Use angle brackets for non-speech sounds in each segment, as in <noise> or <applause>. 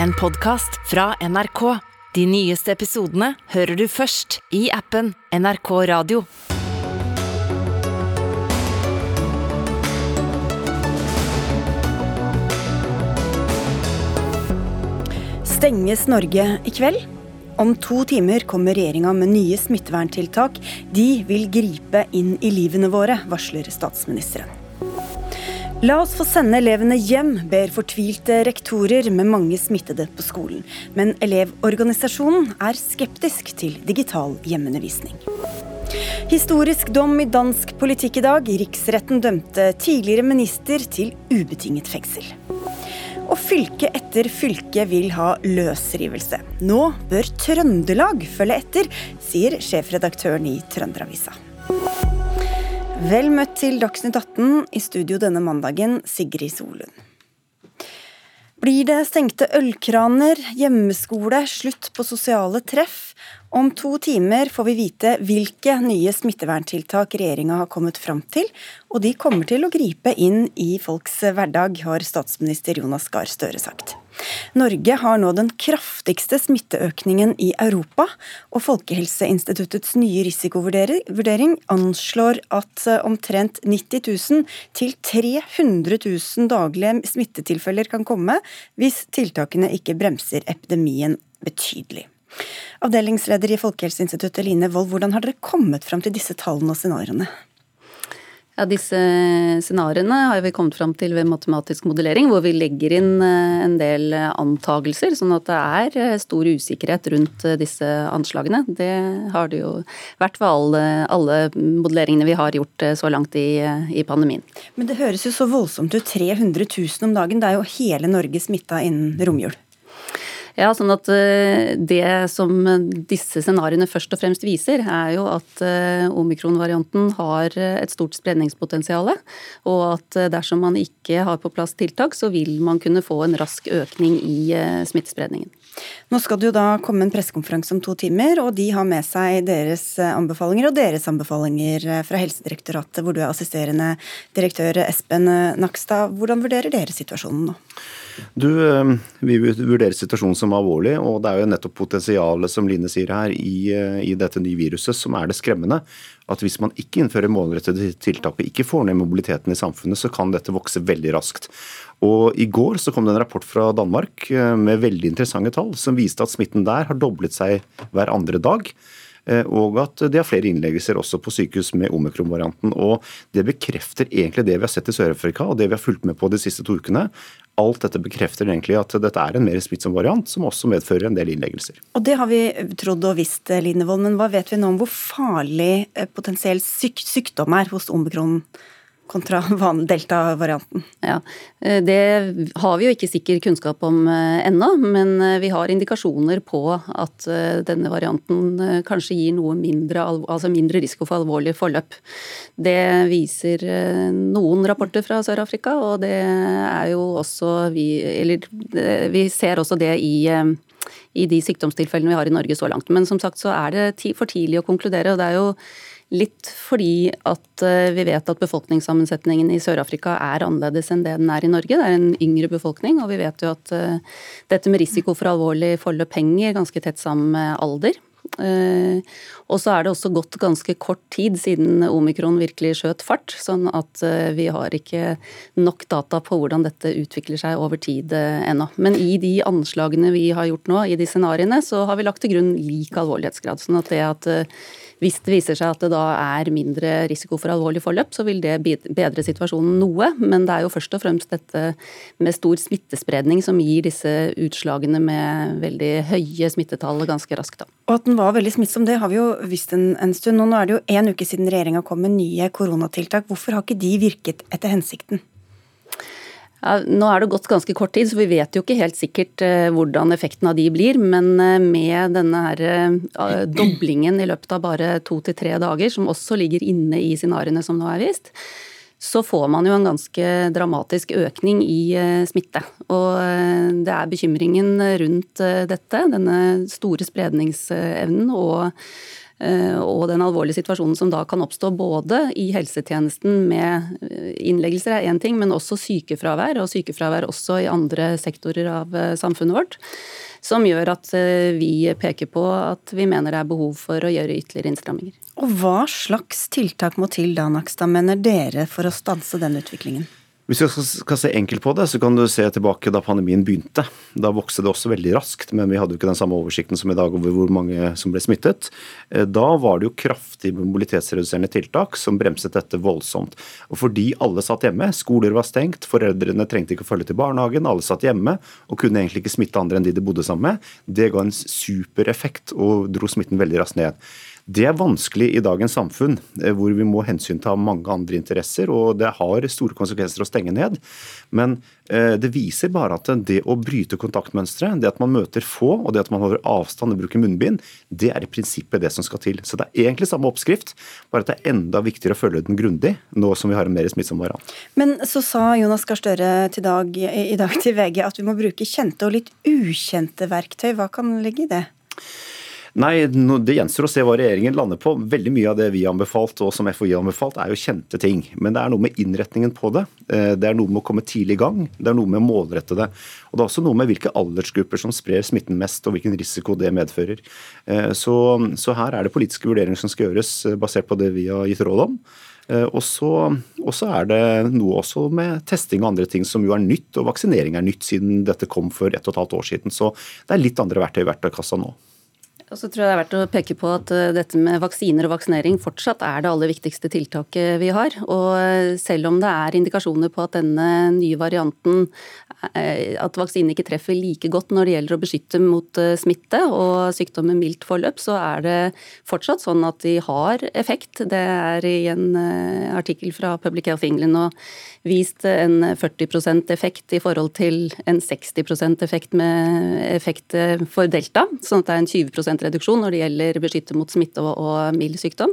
en podkast fra NRK. De nyeste episodene hører du først i appen NRK Radio. Stenges Norge i kveld? Om to timer kommer regjeringa med nye smitteverntiltak. De vil gripe inn i livene våre, varsler statsministeren. La oss få sende elevene hjem, ber fortvilte rektorer med mange smittede på skolen. Men Elevorganisasjonen er skeptisk til digital hjemmeundervisning. Historisk dom i dansk politikk i dag. Riksretten dømte tidligere minister til ubetinget fengsel. Og fylke etter fylke vil ha løsrivelse. Nå bør Trøndelag følge etter, sier sjefredaktøren i Trønderavisa. Vel møtt til Dagsnytt 18, i studio denne mandagen, Sigrid Solund. Blir det stengte ølkraner, hjemmeskole, slutt på sosiale treff? Om to timer får vi vite hvilke nye smitteverntiltak regjeringa har kommet fram til, og de kommer til å gripe inn i folks hverdag, har statsminister Jonas Gahr Støre sagt. Norge har nå den kraftigste smitteøkningen i Europa, og Folkehelseinstituttets nye risikovurdering anslår at omtrent 90 000 til 300 000 daglige smittetilfeller kan komme hvis tiltakene ikke bremser epidemien betydelig. Avdelingsleder i Folkehelseinstituttet, Line Wold, hvordan har dere kommet fram til disse tallene og scenarioene? Ja, Disse scenarioene har vi kommet fram til ved matematisk modellering, hvor vi legger inn eh, en del antagelser, sånn at det er eh, stor usikkerhet rundt eh, disse anslagene. Det har det jo vært ved alle, alle modelleringene vi har gjort så langt i, i, pandemien. Men det høres jo så voldsomt ut. 300 000 om dagen. Det er jo hele Norge smitta innen romjul. Ja, sånn at eh, Det som disse scenarioene først og fremst viser, er jo at eh, omikron-varianten har et stort spredningspotensial. Og at eh, dersom man ikke har på plass tiltak, så vil man kunne få en rask økning i smittespredningen. Nå skal det jo da komme en pressekonferanse om to timer, og de har med seg deres anbefalinger og deres anbefalinger fra Helsedirektoratet, hvor du er assisterende direktør Espen Nakstad. Hvordan vurderer dere situasjonen nå? Du, eh, Vi vurderer situasjonen som alvorlig, og det er jo nettopp potensialet som Line sier her, i, eh, i dette nye viruset som er det skremmende. At hvis man ikke innfører målrettede tiltak og ikke får ned mobiliteten i samfunnet, så kan dette vokse veldig raskt. Og I går så kom det en rapport fra Danmark eh, med veldig interessante tall, som viste at smitten der har doblet seg hver andre dag. Og at de har flere innleggelser også på sykehus med omikron-varianten. Og Det bekrefter egentlig det vi har sett i Sør-Afrika og det vi har fulgt med på de siste to ukene alt dette bekrefter egentlig at dette er en mer smittsom variant, som også medfører en del innleggelser. Og Det har vi trodd og visst, Linevold, men hva vet vi nå om hvor farlig eh, potensiell syk sykdom er hos omikron? Kontra <laughs> delta-varianten? Ja, eh, Det har vi jo ikke sikker kunnskap om eh, ennå, men eh, vi har indikasjoner på at denne varianten kanskje gir noe mindre, altså mindre risiko for alvorlig forløp. Det viser noen rapporter fra Sør-Afrika, og det er jo også vi Eller vi ser også det i i de sykdomstilfellene vi har i Norge så langt. Men som sagt så er det for tidlig å konkludere. og det er jo Litt fordi at eh, vi vet at befolkningssammensetningen i Sør-Afrika er annerledes enn det den er i Norge. Det er en yngre befolkning, og vi vet jo at eh, dette med risiko for alvorlig forløp henger ganske tett sammen med alder. Eh, og så er det også gått ganske kort tid siden omikron virkelig skjøt fart, sånn at vi har ikke nok data på hvordan dette utvikler seg over tid ennå. Men i de anslagene vi har gjort nå, i de scenarioene, så har vi lagt til grunn lik alvorlighetsgrad. Sånn at det at hvis det viser seg at det da er mindre risiko for alvorlig forløp, så vil det bedre situasjonen noe. Men det er jo først og fremst dette med stor smittespredning som gir disse utslagene med veldig høye smittetall ganske raskt. Da. Og at den var veldig smittsom, det har vi jo visst en, en stund. Og nå er det jo en uke siden regjeringa kom med nye koronatiltak. Hvorfor har ikke de virket etter hensikten? Nå er det gått ganske kort tid, så vi vet jo ikke helt sikkert eh, hvordan effekten av de blir. Men eh, med denne her, eh, doblingen i løpet av bare to til tre dager, som også ligger inne i scenarioene som nå er vist, så får man jo en ganske dramatisk økning i smitte. Og det er bekymringen rundt dette, denne store spredningsevnen og og den alvorlige situasjonen som da kan oppstå både i helsetjenesten med innleggelser er én ting, men også sykefravær, og sykefravær også i andre sektorer av samfunnet vårt som gjør at vi peker på at vi mener det er behov for å gjøre ytterligere innstramminger. Og Hva slags tiltak må til da, Nakstad, mener dere, for å stanse den utviklingen? Hvis vi skal se enkelt på det, så kan du se tilbake da pandemien begynte. Da vokste det også veldig raskt, men vi hadde jo ikke den samme oversikten som i dag over hvor mange som ble smittet. Eh, da var det jo kraftige mobilitetsreduserende tiltak som bremset dette voldsomt. Og fordi alle satt hjemme, skoler var stengt, foreldrene trengte ikke å følge til barnehagen, alle satt hjemme og kunne egentlig ikke smitte andre enn de de bodde sammen med, det ga en super effekt og dro smitten veldig raskt ned. Det er vanskelig i dagens samfunn, eh, hvor vi må hensynta mange andre interesser, og det har store konsekvenser å stenge ned. Men eh, det viser bare at det å bryte kontaktmønstre, det at man møter få, og det at man holder avstand og bruker munnbind, det er i prinsippet det som skal til. Så det er egentlig samme oppskrift, bare at det er enda viktigere å følge den grundig, nå som vi har en mer smittsom variant. Men så sa Jonas Gahr Støre i dag til VG at vi må bruke kjente og litt ukjente verktøy. Hva kan ligge i det? Nei, Det gjenstår å se hva regjeringen lander på. Veldig mye av det vi har anbefalt og som FHI har anbefalt, er jo kjente ting. Men det er noe med innretningen på det. Eh, det er noe med å komme tidlig i gang. Det er noe med å målrette det. Og det er også noe med hvilke aldersgrupper som sprer smitten mest, og hvilken risiko det medfører. Eh, så, så her er det politiske vurderinger som skal gjøres eh, basert på det vi har gitt råd om. Og så er det noe også med testing og andre ting som jo er nytt, og vaksinering er nytt siden dette kom for ett og et halvt år siden. Så det er litt andre verktøy i verktøykassa nå. Og så tror jeg det er verdt å peke på at eh, dette med vaksiner og vaksinering fortsatt er det aller viktigste tiltaket vi har. Og eh, selv om det er indikasjoner på at denne nye varianten eh, at vaksinen ikke treffer like godt når det gjelder å beskytte mot smitte og sykdom med mildt forløp, så er det fortsatt sånn at de har effekt. Det er i en artikkel fra Public Health England og vist en 40% effekt i forhold til en 60% effekt med effekt for delta, sånn at det er en 20 reduksjon når det gjelder beskytte mot smitte og, og mild sykdom.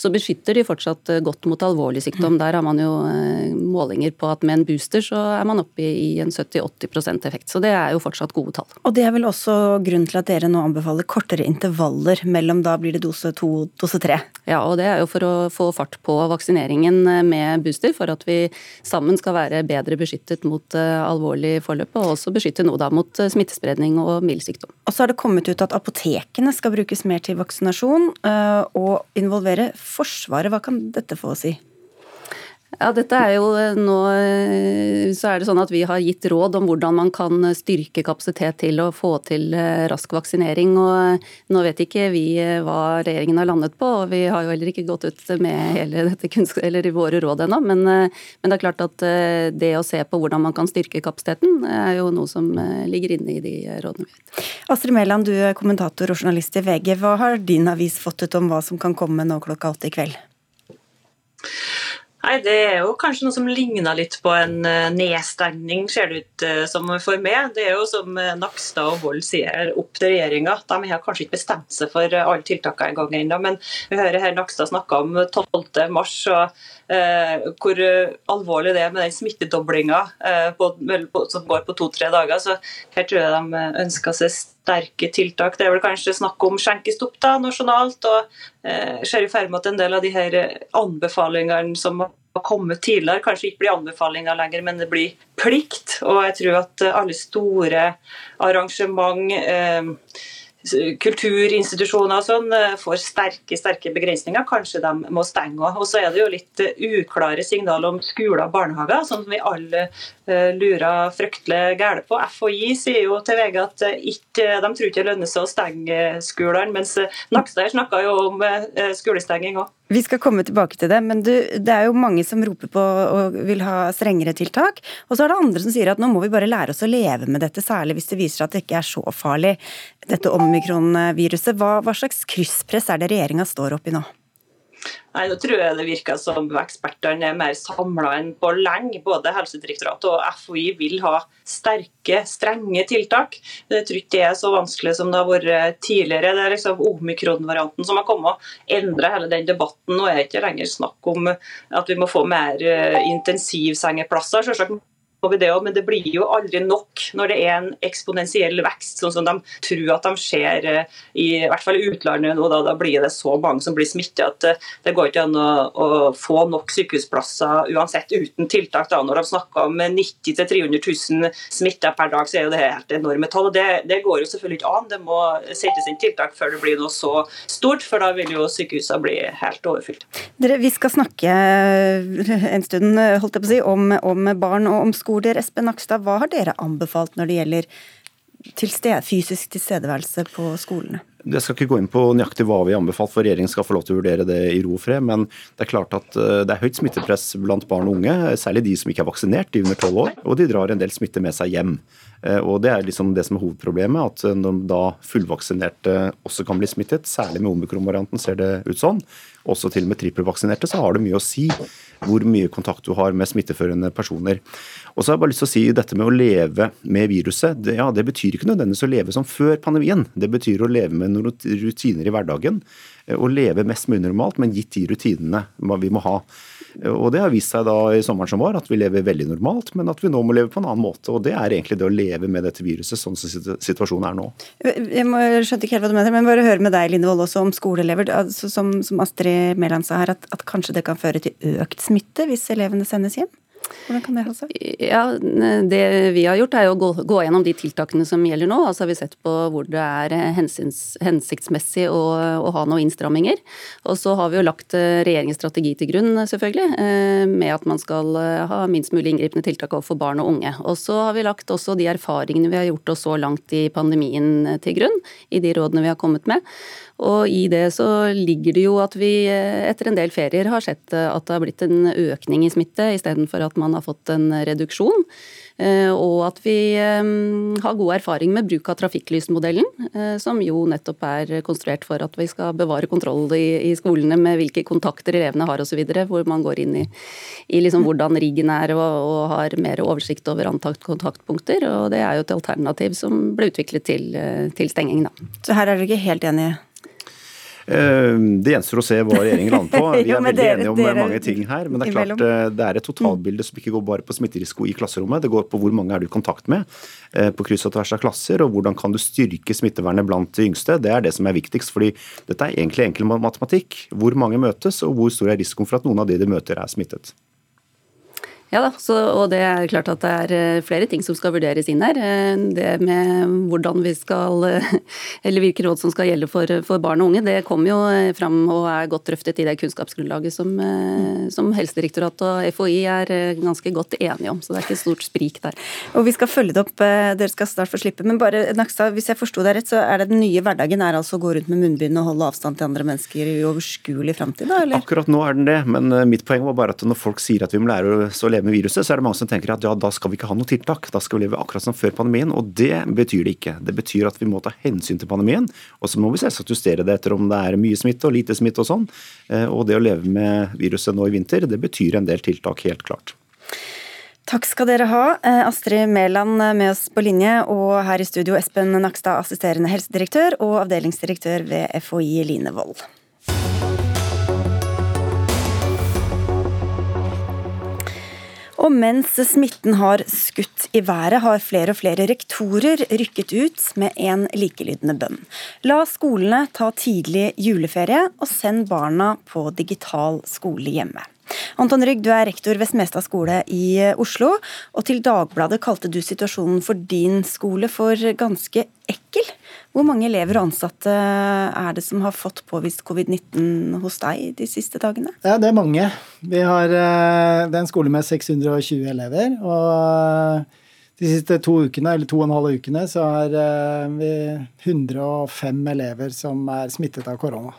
Så beskytter de fortsatt godt mot alvorlig sykdom. Der har man jo eh, målinger på at med en booster så er man oppe i en 70-80% effekt. Så det er jo fortsatt gode tall. Og det er vel også grunnen til at dere nå anbefaler kortere intervaller mellom da blir det dose to, dose tre? Ja, og det er jo for å få fart på vaksineringen med booster, for at vi sammen skal være bedre beskyttet mot eh, alvorlig forløp, og også beskytte noe da mot eh, smittespredning og mild sykdom. Og så har det kommet ut at apotekene skal brukes mer til vaksinasjon, eh, og involvere Forsvaret. Hva kan dette få å si? Ja, dette er jo eh, nå eh, så er det sånn at Vi har gitt råd om hvordan man kan styrke kapasitet til å få til eh, rask vaksinering. og Nå vet ikke vi hva regjeringen har landet på, og vi har jo heller ikke gått ut med hele dette eller våre råd ennå. Men, men, det er klart at det å se på hvordan man kan styrke kapasiteten, er jo noe som ligger inne i de rådene vi har. Astrid Mæland, du er kommentator og journalist i VG. Hva har din avis fått ut om hva som kan komme nå klokka åtte i kveld? Nei, Det er jo kanskje noe som ligner litt på en eh, nedstengning, ser det ut eh, som for meg. Det er jo som eh, Nakstad og Vold sier, opp til regjeringa. De har kanskje ikke bestemt seg for alle tiltakene engang ennå, men vi hører her Nakstad snakke om 12. mars og eh, hvor alvorlig det er med den smittedoblinga eh, som går på to-tre dager. Så her tror jeg de ønsker seg sterke tiltak. Det er vel kanskje snakk om skjenkestopp da, nasjonalt. og eh, ser i ferd med at en del av de her anbefalingene som har kommet tidligere, kanskje ikke blir anbefalinger lenger, men det blir plikt. Og jeg tror at alle store arrangement eh, kulturinstitusjoner og sånn eh, får sterke sterke begrensninger. Kanskje de må stenge Og så er det jo litt eh, uklare signaler om skoler og barnehager, som vi alle uh, lurer fryktelig gæle på. FHI sier jo til VG at ikke, de tror ikke det lønner seg å stenge skolene, mens Nakstad snakka jo om skolestenging òg. Vi skal komme tilbake til det, men du, det er jo mange som roper på og vil ha strengere tiltak. Og så er det andre som sier at nå må vi bare lære oss å leve med dette, særlig hvis det viser seg at det ikke er så farlig, dette omikron-viruset. Hva, hva slags krysspress er det regjeringa står oppi nå? Nei, Nå tror jeg det virker som ekspertene er mer samla enn på lenge. Både Helsedirektoratet og FHI vil ha sterke, strenge tiltak. Jeg tror ikke det er så vanskelig som det har vært tidligere. Det er liksom omikron-varianten som har kommet og endra hele den debatten. Nå er det ikke lenger snakk om at vi må få mer eh, intensivsengeplasser. Selvsagt vi det også, men det blir jo aldri nok når det er en eksponentiell vekst, sånn som de tror at de ser eh, i, hvert fall i utlandet nå. Da, da blir det så mange som blir smittet at eh, det går ikke an å, å få nok sykehusplasser uansett uten tiltak. Da. Når de snakker om 90 000-300 000 smitta per dag, så er jo det helt enorme tall. og det, det, går jo selvfølgelig ikke an. Det må settes inn tiltak før det blir noe så stort, for da vil jo sykehusene bli helt overfylt. Dere, vi skal snakke en stund holdt jeg på å si, om, om barn og om skoler. Espen Nakstad, hva har dere anbefalt når det gjelder tilsted, fysisk tilstedeværelse på skolene? Jeg skal ikke gå inn på nøyaktig hva vi har anbefalt, for regjeringen skal få lov til å vurdere det i ro og fred. Men det er klart at eh, det er høyt smittepress blant barn og unge, særlig de som ikke er vaksinert, de under tolv år. Og de drar en del smitte med seg hjem. Eh, og Det er liksom det som er hovedproblemet, at eh, når da fullvaksinerte også kan bli smittet, særlig med omikron-varianten ser det ut sånn, også til og med trippelvaksinerte, så har det mye å si hvor mye kontakt du har med smitteførende personer. Og så har jeg bare lyst til å si dette med å leve med viruset. Det, ja, det betyr ikke nødvendigvis å leve som før pandemien. Det betyr å leve med noen rutiner i hverdagen. Å leve mest mulig normalt, men gitt de rutinene vi må ha. Og Det har vist seg da i sommeren som var at vi lever veldig normalt, men at vi nå må leve på en annen måte. og Det er egentlig det å leve med dette viruset sånn som situasjonen er nå. Jeg må, skjønte ikke helt hva du mener, men bare høre med deg Line Wold også om skoleelever. Altså, som, som, Astrid Mæland sa her, at, at kanskje det kan føre til økt smitte hvis elevene sendes hjem? Hvordan kan det ha seg? Ja, Det vi har gjort er å gå, gå, gjennom de tiltakene som gjelder nå. Altså har vi sett på hvor det er hensyns, hensiktsmessig å, å, ha noen innstramminger. Og så har vi jo lagt eh, regjeringens strategi til grunn, selvfølgelig. Eh, med at man skal eh, ha minst mulig inngripende tiltak overfor barn og unge. Og så har vi lagt også de erfaringene vi har gjort oss så langt i pandemien til grunn. I de rådene vi har kommet med. Og i det så ligger det jo at vi etter en del ferier har sett at det har blitt en økning i smitte istedenfor at man har fått en reduksjon. Eh, og at vi eh, har god erfaring med bruk av trafikklysmodellen, eh, som jo nettopp er konstruert for at vi skal bevare kontroll i, skolene med hvilke kontakter elevene har osv., hvor man går inn i, i liksom hvordan riggen er og, og, har mer oversikt over antakt kontaktpunkter. Og det er jo et alternativ som ble utviklet til, til stenging, da. Så her er dere ikke helt enige? Eh, det gjenstår å se hva regjeringen lander på. <laughs> Vi er veldig dere, enige om dere, mange ting her. Men det er klart eh, det er et totalbilde som ikke går bare på smitterisiko i klasserommet. Det går på hvor mange er du i kontakt med eh, på kryss og tvers av klasser, og hvordan kan du styrke smittevernet blant de yngste. Det er det som er viktigst. fordi dette er egentlig enkel matematikk. Hvor mange møtes, og hvor stor er risikoen for at noen av de de møter er smittet. Ja da, så, og det er klart at det er eh, flere ting som skal vurderes inn her. Eh, det med hvordan vi skal eh, Eller hvilke råd som skal gjelde for, for barn og unge, det kommer jo fram og er godt drøftet i det kunnskapsgrunnlaget som, som Helsedirektoratet og FHI er ganske godt enige om. Så det er ikke stort sprik der. Og vi skal følge det opp, dere skal snart få slippe. Men bare Nakstad, hvis jeg forsto deg rett, så er det den nye hverdagen er altså å gå rundt med munnbind og holde avstand til andre mennesker i overskuelig framtid, da? Eller? Akkurat nå er den det, men mitt poeng var bare at når folk sier at vi må lære å leve med viruset, så er det mange som tenker at ja, da skal vi ikke ha noe tiltak. Da skal vi leve akkurat som før pandemien. Og det betyr det ikke. Det betyr at vi må ta hensyn til pandemien. Og så må vi selvsagt justere det etter om det er mye smitte og lite smitte og sånn. Eh, og det å leve med viruset nå i vinter, det betyr en del tiltak, helt klart. Takk skal dere ha, eh, Astrid Mæland med oss på linje, og her i studio Espen Nakstad, assisterende helsedirektør og avdelingsdirektør ved FHI Line Wold. Og mens smitten har skutt i været, har flere og flere rektorer rykket ut med en likelydende bønn. La skolene ta tidlig juleferie, og send barna på digital skole hjemme. Anton Rygg, du er rektor ved Smestad skole i Oslo, og til Dagbladet kalte du situasjonen for din skole for ganske ekkel. Hvor mange elever og ansatte er det som har fått påvist covid-19 hos deg de siste dagene? Ja, Det er mange. Vi har, eh, det er en skole med 620 elever. og eh, de siste to ukene, eller to og en halv ukene så har eh, vi 105 elever som er smittet av korona.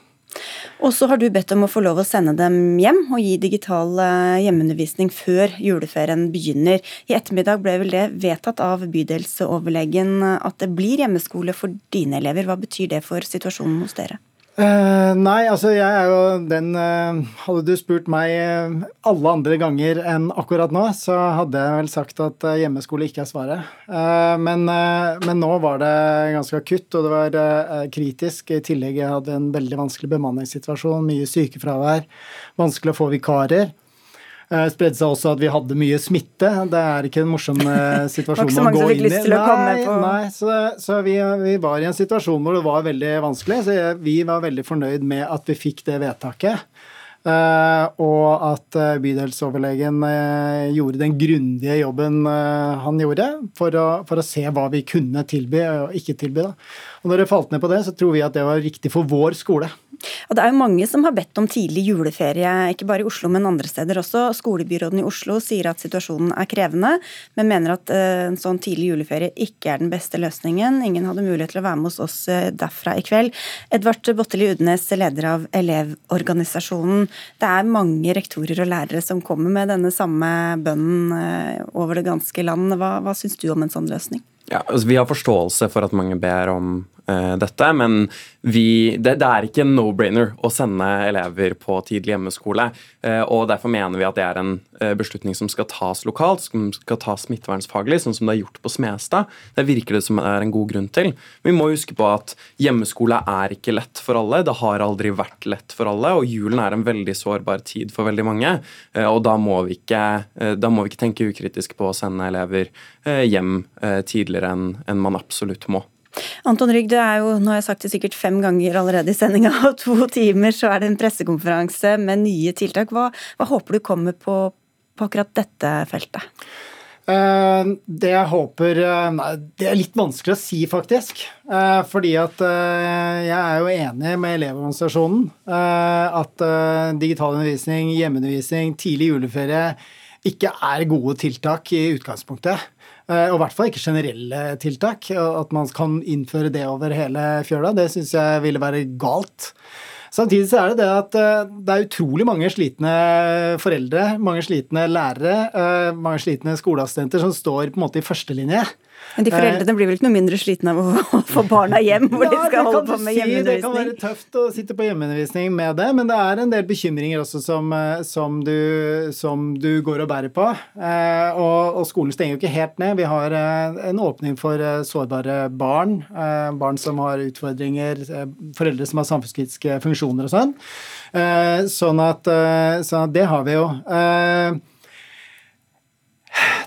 Og så har du bedt om å få lov å sende dem hjem og gi digital eh, hjemmeundervisning før juleferien begynner. I ettermiddag ble vel det vedtatt av bydelsoverlegen at det blir hjemmeskole for dine elever. Hva betyr det for situasjonen hos dere? Uh, nei, altså jeg er jo den uh, Hadde du spurt meg uh, alle andre ganger enn akkurat nå, så hadde jeg vel sagt at hjemmeskole ikke er svaret. Men, men, nå var det ganske akutt, og det var kritisk. I tillegg jeg hadde en veldig vanskelig bemanningssituasjon, mye sykefravær, vanskelig å få vikarer. Uh, spredde seg også at vi hadde mye smitte. Det er ikke en morsom <laughs> uh, situasjon å gå inn i. Nei, nei, så, så vi, vi, var i en situasjon hvor det var veldig vanskelig. Så jeg, vi var veldig fornøyd med at vi fikk det vedtaket. Uh, og at uh, bydelsoverlegen uh, gjorde den grundige jobben han gjorde for å, for å, se hva vi kunne tilby og ikke tilby. Da. Og når det falt ned på det, så tror vi at det var riktig for vår skole. Og Det er jo mange som har bedt om tidlig juleferie, ikke bare i Oslo, men andre steder også. Skolebyråden i Oslo sier at situasjonen er krevende, men mener at eh, en sånn tidlig juleferie ikke er den beste løsningen. Ingen hadde mulighet til å være med hos oss eh, derfra i kveld. Edvard Botteli Udnes, leder av Elevorganisasjonen. Det er mange rektorer og lærere som kommer med denne samme bønnen eh, over det ganske land. Hva, hva syns du om en sånn løsning? Ja, altså Vi har forståelse for at mange ber om dette, men vi, det, det, er ikke en no-brainer å sende elever på tidlig hjemmeskole. Uh, og Derfor mener vi at det er en uh, beslutning som skal tas lokalt, som skal tas smittevernsfaglig, sånn som det er gjort på Smestad. Det virker det som er en god grunn til. Vi må huske på at hjemmeskole er ikke lett for alle. Det har aldri vært lett for alle, og julen er en veldig sårbar tid for veldig mange. og da må vi ikke, må vi ikke tenke ukritisk på å sende elever hjem tidligere enn en man absolutt må. Anton Rygg, det er jo, nå har jeg sagt det sikkert fem ganger allerede i sendinga, <laughs> og to timer så er det en pressekonferanse med nye tiltak. Hva, hva håper du kommer på, på akkurat dette feltet? Uh, det jeg håper Nei, Det er litt vanskelig å si, faktisk. Uh, fordi at jeg er jo enig med Elevorganisasjonen at digital undervisning, hjemmeundervisning, tidlig juleferie ikke er gode tiltak i utgangspunktet. Eh, og i hvert fall ikke generelle tiltak. At man kan innføre det over hele fjøla, det syns jeg ville være galt. Samtidig så er det det at eh, det er utrolig mange slitne foreldre, mange slitne lærere, eh, mange slitne skoleassistenter som står på en måte i førstelinje men de foreldrene blir vel ikke noe mindre slitne av å <laughs> få barna hjem, hvor ja, de skal holde på med si. hjemmeundervisning? Det kan være tøft å sitte på hjemmeundervisning med det, men det er en del bekymringer også som, eh, som, du, som du, går og bærer på. Eh, og, og, skolen stenger jo ikke helt ned. Vi har eh, en åpning for sårbare barn, barn som har utfordringer, foreldre som har samfunnskritiske funksjoner og sånn. Sånn at, sånn at det har vi jo.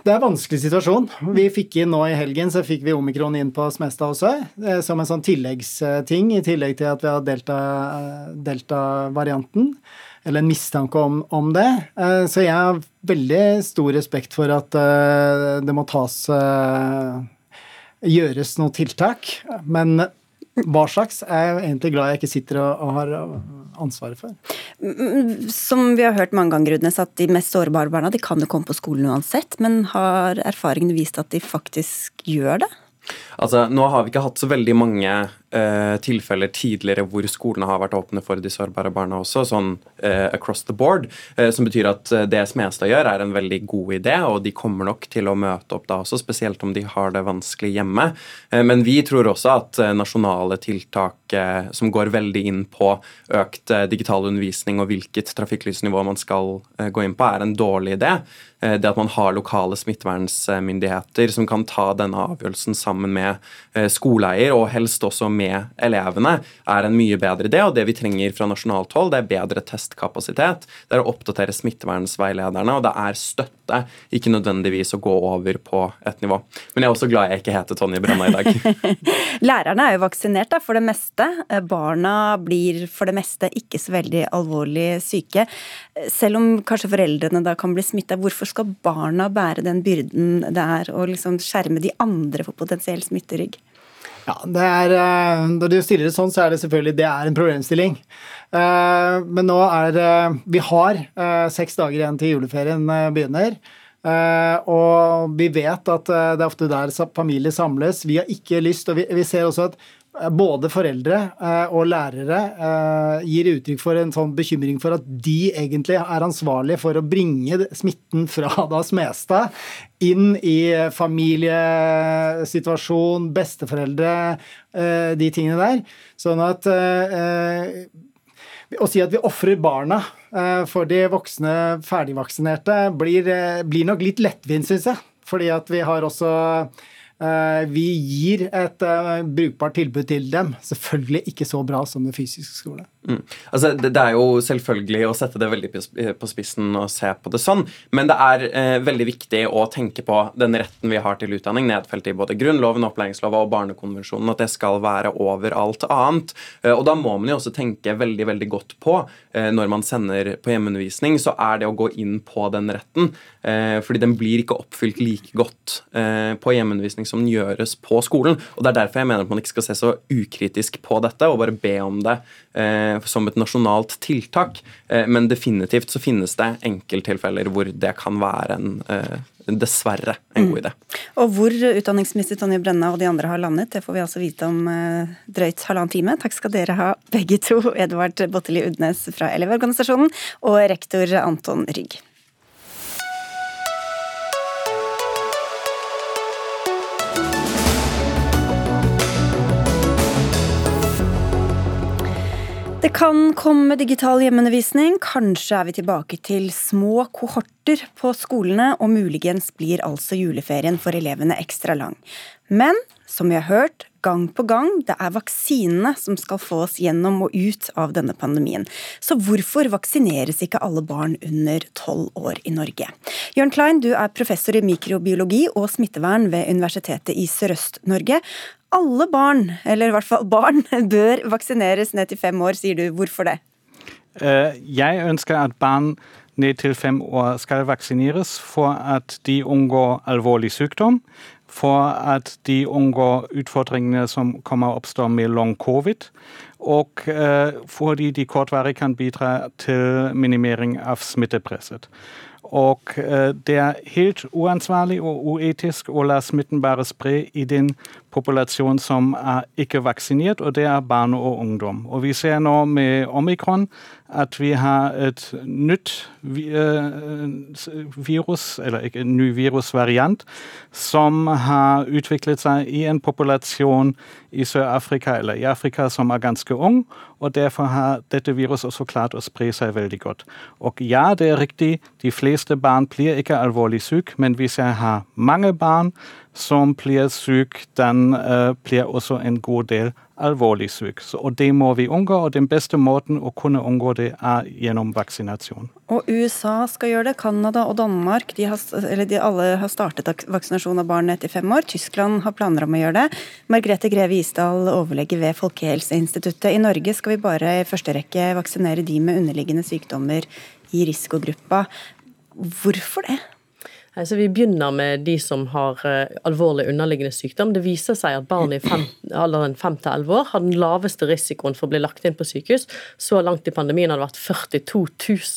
Det er en vanskelig situasjon. Vi fikk inn nå i helgen så fikk vi omikron inn på Smestad også, eh, som en sånn tilleggsting, i tillegg til at vi har delta-varianten. Delta eller en mistanke om, om, det. Eh, så jeg har veldig stor respekt for at eh, det må tas Gjøres noen tiltak. Men hva slags er jeg egentlig glad jeg ikke sitter og, har ansvaret for. Som vi har hørt mange ganger, Rudnes, at de mest sårbare barna de kan jo komme på skolen uansett. Men har erfaringene vist at de faktisk gjør det? Altså, Nå har vi ikke hatt så veldig mange uh, tilfeller tidligere hvor skolene har vært åpne for de sårbare barna også, sånn uh, across the board. Uh, som betyr at det Smestad gjør, er en veldig god idé, og de kommer nok til å møte opp da også, spesielt om de har det vanskelig hjemme. men vi tror også at nasjonale tiltak som går veldig inn på økt digital undervisning og hvilket trafikklysnivå man skal gå inn på, er en dårlig idé. Det at man har lokale smittevernsmyndigheter som kan ta denne avgjørelsen sammen med skoleeier, og helst også med elevene, er en mye bedre idé. Og det vi trenger fra nasjonalt hold, det er bedre testkapasitet. Det er å oppdatere smittevernsveilederne, og det er støtte, ikke nødvendigvis å gå over på et nivå. Men jeg er også glad jeg ikke heter Tonje Brenna i dag. <laughs> <laughs> Lærerne er jo vaksinert da, for det meste. Barna blir for det meste ikke så veldig alvorlig syke. Selv om kanskje foreldrene da kan bli smitta, hvorfor skal barna bære den byrden det er å liksom skjerme de andre for potensiell smitterygg? Ja, det er, eh, Når du stiller det sånn, så er det selvfølgelig det er en problemstilling. Eh, men nå er det Vi har eh, seks dager igjen til juleferien begynner. Og vi vet at det er ofte der familier samles. Vi har ikke lyst, og vi ser også at Eh, både foreldre eh, og lærere eh, gir uttrykk for en sånn bekymring for at de egentlig er ansvarlige for å bringe smitten fra <laughs> da Smestad inn i familiesituasjon, besteforeldre, de tingene der. Sånn at å si at vi ofrer barna for de voksne ferdigvaksinerte, blir, blir nok litt lettvint, syns jeg. Fordi at vi har også Eh, vi gir et uh, brukbart tilbud til dem. Selvfølgelig ikke så bra som den fysiske skole. Mm. Altså, det, det, er jo selvfølgelig å sette det veldig på spissen og se på det sånn, men det er eh, veldig viktig å tenke på den retten vi har til utdanning, nedfelt i både Grunnloven, opplæringslova og Barnekonvensjonen, at det skal være over alt annet. Eh, og da må man jo også tenke veldig veldig godt på, eh, når man sender på hjemmeundervisning, så er det å gå inn på den retten. Eh, fordi den blir ikke oppfylt like godt eh, på hjemmeundervisning som den gjøres på skolen. og Det er derfor jeg mener at man ikke skal se så ukritisk på dette og bare be om det eh, som et nasjonalt tiltak. Eh, men definitivt så finnes det enkelttilfeller hvor det kan være en eh, dessverre en god idé. Mm. Og hvor utdanningsminister Tonje Brenna og de andre har landet, det får vi altså vite om eh, drøyt halvannen time. Takk skal dere ha begge to, Edvard Botteli Udnes fra Elevorganisasjonen og rektor Anton Rygg. Det kan komme digital hjemmeundervisning. Kanskje er vi tilbake til små kohorter på skolene, og muligens blir altså juleferien for elevene ekstra lang. Men som vi har hørt gang på gang, det er vaksinene som skal få oss gjennom og ut av denne pandemien. Så hvorfor vaksineres ikke alle barn under tolv år i Norge? Jørn Klein, du er professor i mikrobiologi og smittevern ved Universitetet i Sørøst-Norge alle barn, eller i hvert fall barn, <laughs> bør vaksineres ned til fem år, sier du. Hvorfor det? Eh, jeg ønsker at barn ned til fem år skal vaksineres for at de unngår alvorlig sykdom, for at de unngår utfordringene som kommer oppstå med long covid, og eh, fordi de kortvarig kan bidra til minimering av smittepresset. Og eh, det er helt uansvarlig og uetisk å la smitten bare spre i den populasjonen som er ikke vaksinert, og det er barn og ungdom. Og vi ser nå med omikron at vi har et nytt eh, virus, eller ikke en ny virusvariant, som har utviklet seg i en populasjon i Sør-Afrika eller i Afrika som er ganske ung, og derfor har dette viruset også klart å spre seg veldig godt. Og ja, det er riktig, de fleste barn blir ikke alvorlig syke, men hvis jeg har mange barn som blir syke, den uh, blir også en god del alvorlig syk. Og det må vi unngå, og den beste måten å kunne unngå det, er gjennom vaksinasjon. Og USA skal gjøre det. Canada og Danmark de har, de alle har startet vaksinasjon av barn etter fem år. Tyskland har planer om å gjøre det. Margrethe Greve Isdal, overlege ved Folkehelseinstituttet. I Norge skal vi bare i første rekke vaksinere de med underliggende sykdommer i risikogruppa. Hvorfor det? Så Vi begynner med de som har uh, alvorlig underliggende sykdom. Det viser seg at barn i fem, alderen 5-11 år har den laveste risikoen for å bli lagt inn på sykehus. Så langt i pandemien har det vært 42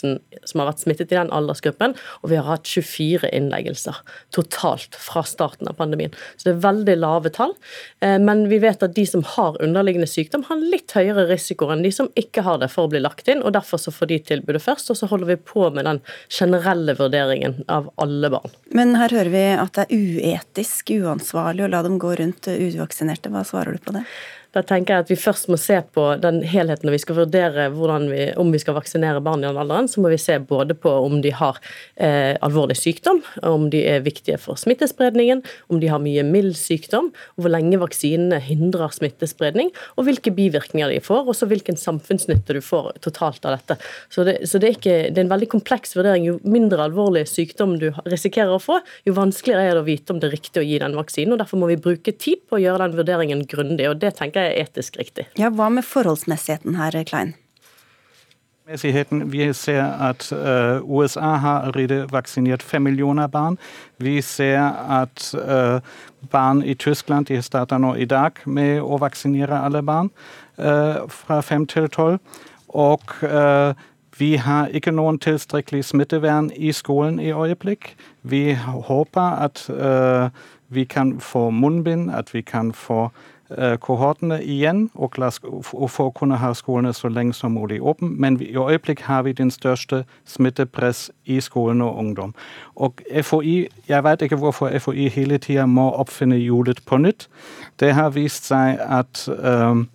000 som har vært smittet i den aldersgruppen, og vi har hatt 24 innleggelser totalt fra starten av pandemien. Så det er veldig lave tall. Uh, men vi vet at de som har underliggende sykdom, har litt høyere risiko enn de som ikke har det for å bli lagt inn, og derfor så får de tilbudet først. Og så holder vi på med den generelle vurderingen av alle barn. Men her hører vi at det er uetisk, uansvarlig å la dem gå rundt uvaksinerte. Hva svarer du på det? Da tenker jeg at vi først må se på den helheten når vi skal vurdere vi, om vi skal vaksinere barn i den alderen. Så må vi se både på om de har eh, alvorlig sykdom, om de er viktige for smittespredningen, om de har mye mild sykdom, hvor lenge vaksinene hindrer smittespredning, og hvilke bivirkninger de får, og så hvilken samfunnsnytte du får totalt av dette. Så, det, så det, er ikke, det, er en veldig kompleks vurdering. Jo mindre alvorlig sykdom du risikerer å få, jo vanskeligere er det å vite om det er riktig å gi den vaksinen. og Derfor må vi bruke tid på å gjøre den vurderingen grundig. og det tenker er etisk riktig. Ja, Hva med forholdsmessigheten her, Klein? Vi ser at uh, USA har allerede vaksinert fem millioner barn. Vi ser at uh, barn i Tyskland de starter nå i dag med å vaksinere alle barn uh, fra fem til tolv. Og vi har ikke noen tilstrekkelig smittevern i skolen i øyeblikk. Vi håper at vi kan få munnbind, at vi kan få Eh, kohortene igjen, og, for å kunne ha skolene så lenge som mulig åpen. Men i øyeblikk har vi den største smittepress i skolen og ungdom. Og FHI, Jeg vet ikke hvorfor FHI hele tida må oppfinne hjulet på nytt. Det har vist seg at øh,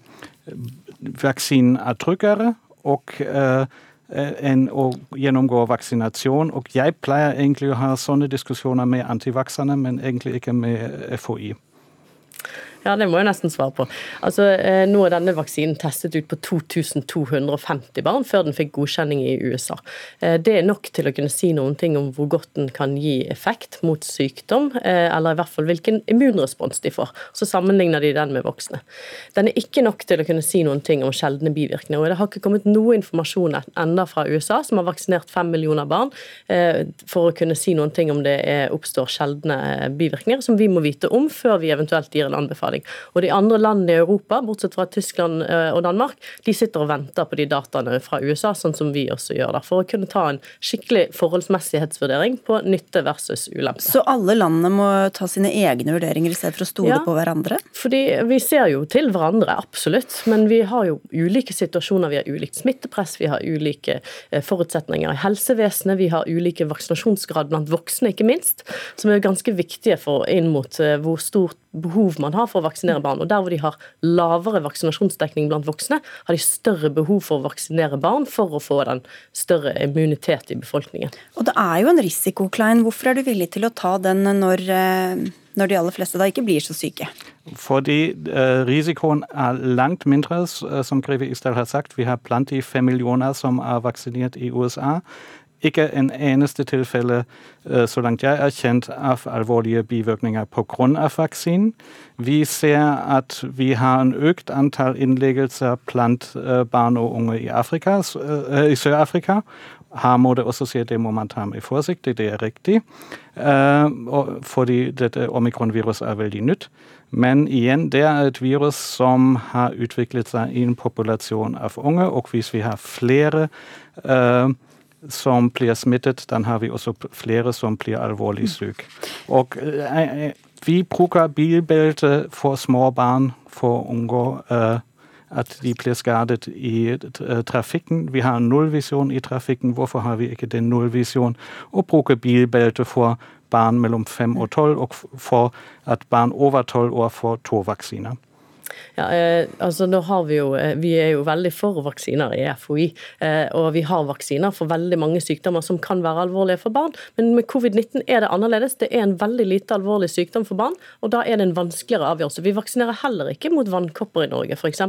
vaksinen er tryggere. og øh, enn å gjennomgå vaksinasjon. Og jeg pleier egentlig å ha sånne diskusjoner med antivakserne, men egentlig ikke med FHI. Ja, det må jeg nesten svare på. Altså, eh, Nå er denne vaksinen testet ut på 2250 barn før den fikk godkjenning i USA. Eh, det er nok til å kunne si noen ting om hvor godt den kan gi effekt mot sykdom, eh, eller i hvert fall hvilken immunrespons de får. Så sammenligner de den med voksne. Den er ikke nok til å kunne si noen ting om sjeldne bivirkninger. og Det har ikke kommet noe informasjon enda fra USA, som har vaksinert fem millioner barn, for å kunne si noen ting om det oppstår sjeldne bivirkninger, som vi må vite om før vi eventuelt gir en anbefaling utfordring. Og de andre landene i Europa, bortsett fra Tyskland eh, og Danmark, de sitter og venter på de dataene fra USA, sånn som vi også gjør, da, for å kunne ta en skikkelig forholdsmessighetsvurdering på nytte versus ulempe. Så alle landene må ta sine egne vurderinger i stedet for å stole ja, på hverandre? Fordi vi ser jo til hverandre, absolutt. Men vi har jo ulike situasjoner. Vi har ulikt smittepress, vi har ulike eh, forutsetninger i helsevesenet, vi har ulike vaksinasjonsgrad blant voksne, ikke minst, som er ganske viktige for inn mot eh, hvor stort behov man har for å vaksinere barn. Og der hvor de har lavere vaksinasjonsdekning blant voksne, har de større behov for å vaksinere barn for å få den større immunitet i befolkningen. Og det er jo en risiko, Klein. Hvorfor er du villig til å ta den når, eh, når de aller fleste da ikke blir så syke? Fordi uh, risikoen er langt mindre, eh, som Greve Isdal har sagt. Vi har blant de fem millioner som er vaksinert i USA ikke en eneste tilfelle, eh, så langt jeg er kjent, av alvorlige bivirkninger pga. vaksinen. Vi ser at vi har en økt antall innleggelser blant eh, barn og unge i, Afrika, eh, i Sør-Afrika. Her må det også at det må man ta med forsikt, det er riktig. Fordi dette omikronviruset er veldig nytt. Men igjen, det er et virus som har utviklet seg i en populasjon av unge. Og hvis vi har flere uh, som blir smittet, da har vi også flere som blir alvorlig syke. Og eh, vi bruker bilbelte for små barn for å unngå at de blir skadet i trafikken. Vi har nullvisjon i trafikken. Hvorfor har vi ikke den nullvisjonen? Og bruker bilbelte for barn mellom fem og tolv, og for at barn over tolv år får to vaksiner. Ja, eh, altså nå har Vi jo, eh, vi er jo veldig for vaksiner i FHI. Eh, og vi har vaksiner for veldig mange sykdommer som kan være alvorlige for barn. Men med covid-19 er det annerledes. Det er en veldig lite alvorlig sykdom for barn, og da er det en vanskeligere avgjørelse. Vi vaksinerer heller ikke mot vannkopper i Norge, f.eks.,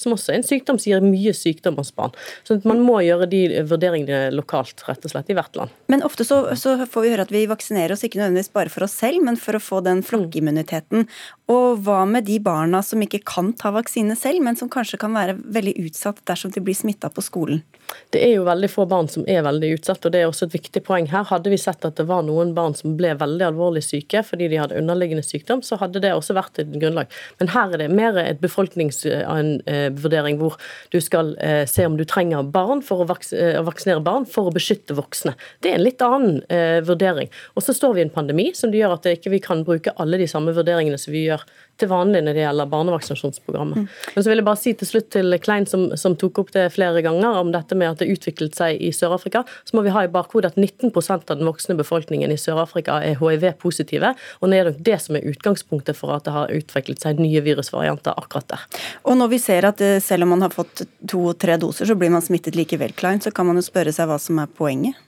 som også er en sykdom som gir mye sykdom hos barn. Så man må gjøre de vurderingene lokalt, rett og slett, i hvert land. Men ofte så, så får vi høre at vi vaksinerer oss ikke nødvendigvis bare for oss selv, men for å få den flokkimmuniteten. Og hva med de barna som ikke kan ta vaksine selv, men som kanskje kan være veldig utsatt dersom de blir smitta på skolen? Det er jo veldig få barn som er veldig utsatt, og det er også et viktig poeng her. Hadde vi sett at det var noen barn som ble veldig alvorlig syke fordi de hadde underliggende sykdom, så hadde det også vært et grunnlag. Men her er det mer et befolkningsvurdering hvor du skal eh, se om du trenger barn for å eh, vaksinere barn for å beskytte voksne. Det er en litt annen eh, vurdering. Og så står vi i en pandemi som gjør at vi ikke kan bruke alle de samme vurderingene som vi gjør til vanlig når det gjelder barnevaksinasjonsprogrammet. Mm. Men så vil jeg bare si til slutt til Klein, som, som tok opp det flere ganger, om dette med at det utviklet seg i Sør-Afrika, så må vi ha i bakhodet at 19% av den voksne befolkningen i Sør-Afrika er hiv-positive. Og det er nok det som er utgangspunktet for at det har utviklet seg nye virusvarianter akkurat der. Og når vi ser at eh, selv om man har fått to-tre doser, så blir man smittet likevel, Klein, så kan man jo spørre seg hva som er poenget?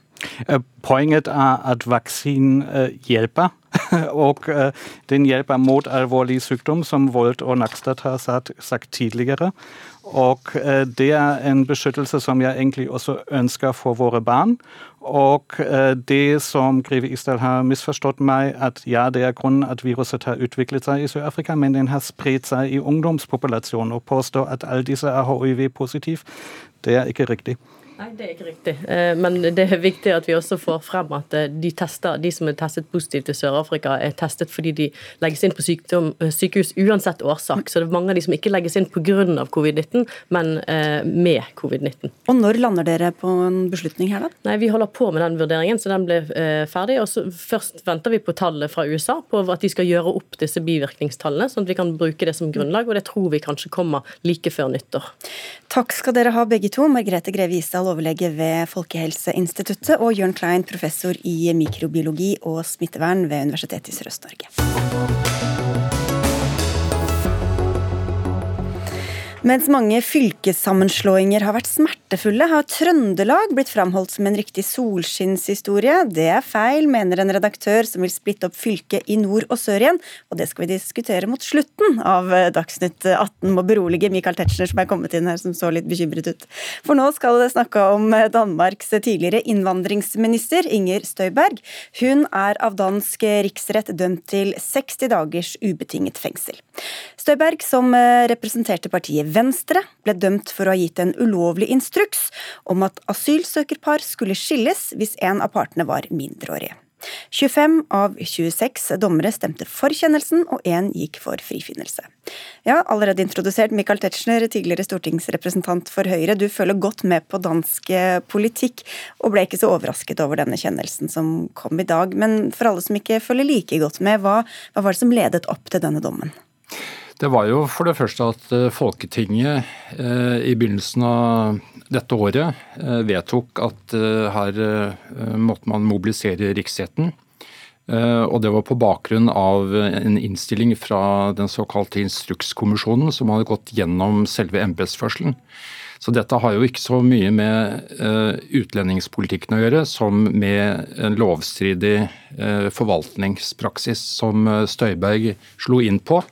Eh, poenget er at vaksinen eh, hjelper. <laughs> og den hjelper mot alvorlig sykdom, som Volt og Nakstad har sagt tidligere. Og eh, det er en beskyttelse som jeg egentlig også ønsker for våre barn. Og eh, det som Greve Isdal har misforstått meg, at ja, det er grunnen at viruset har utviklet seg i Sør-Afrika, men den har spredt seg i ungdomspopulasjonen. Og påstår at alle disse er hiv-positive, det er ikke riktig. Nei, det er ikke riktig. Eh, men det er viktig at vi også får frem at eh, de, tester, de som er testet positivt i Sør-Afrika, er testet fordi de legges inn på sykdom, eh, sykehus uansett årsak. Så det er mange av de som ikke legges inn pga. covid-19, men med covid-19. Og når lander dere på en beslutning her, da? Nei, Vi holder på med den vurderingen, så den blir ferdig. og så Først venter vi på tallet fra USA, på at de skal gjøre opp disse bivirkningstallene, sånn at vi kan bruke det som grunnlag. Og det tror vi kanskje kommer like før nyttår. Takk skal dere ha begge to. Margrethe Greve Isdal overlege ved Folkehelseinstituttet, og Jørn Klein, professor i mikrobiologi og smittevern ved Universitetet i Sørøst-Norge. Mens mange fylkessammenslåinger har vært smertefulle, har Trøndelag blitt framholdt som en riktig solskinnshistorie. Det er feil, mener en redaktør som vil splitte opp fylket i nord og sør igjen. Og det skal vi diskutere mot slutten av Dagsnytt 18. Må berolige Michael Tetzschner som er kommet inn her, som så litt bekymret ut. For nå skal det snakke om Danmarks tidligere innvandringsminister Inger Støyberg. Hun er av dansk riksrett dømt til 60 dagers ubetinget fengsel. Støyberg, som representerte partiet Venstre ble dømt for å ha gitt en ulovlig instruks om at asylsøkerpar skulle skilles hvis en av partene var mindreårige. 25 av 26 dommere stemte for kjennelsen, og én gikk for frifinnelse. Ja, allerede introdusert Michael Tetzschner, tidligere stortingsrepresentant for Høyre. Du følger godt med på dansk politikk, og ble ikke så overrasket over denne kjennelsen som kom i dag. Men for alle som ikke følger like godt med, hva, hva var det som ledet opp til denne dommen? Det var jo for det første at eh, Folketinget eh, i begynnelsen av dette året eh, vedtok at her måtte man mobilisere riksretten. Og det var på bakgrunn av en innstilling fra den såkalte instrukskommisjonen, som hadde gått gjennom selve embetsførselen. Så dette har jo ikke så mye med utlendingspolitikken å gjøre som med en lovstridig forvaltningspraksis som Støyberg slo inn på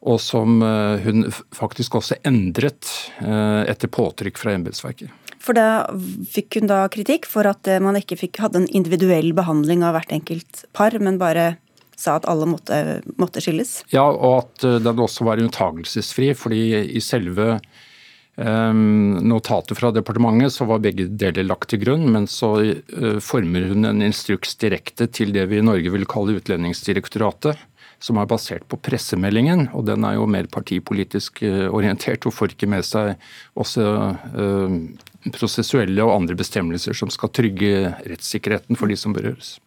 og som eh, hun faktisk også endret eh, etter påtrykk fra embetsverket. For da fikk hun da kritikk for at eh, man ikke fikk, hadde en individuell behandling av hvert enkelt par, men bare sa at alle måtte, måtte skilles? Ja, og at den også var unntagelsesfri, fordi i selve notatet fra departementet så var begge deler lagt til grunn, men så former hun en instruks direkte til det vi i Norge vil kalle Utlendingsdirektoratet som er basert på pressemeldingen, og den er jo mer partipolitisk eh, orientert og får ikke med seg også uh, prosessuelle og andre bestemmelser som skal trygge rettssikkerheten for de som berøres.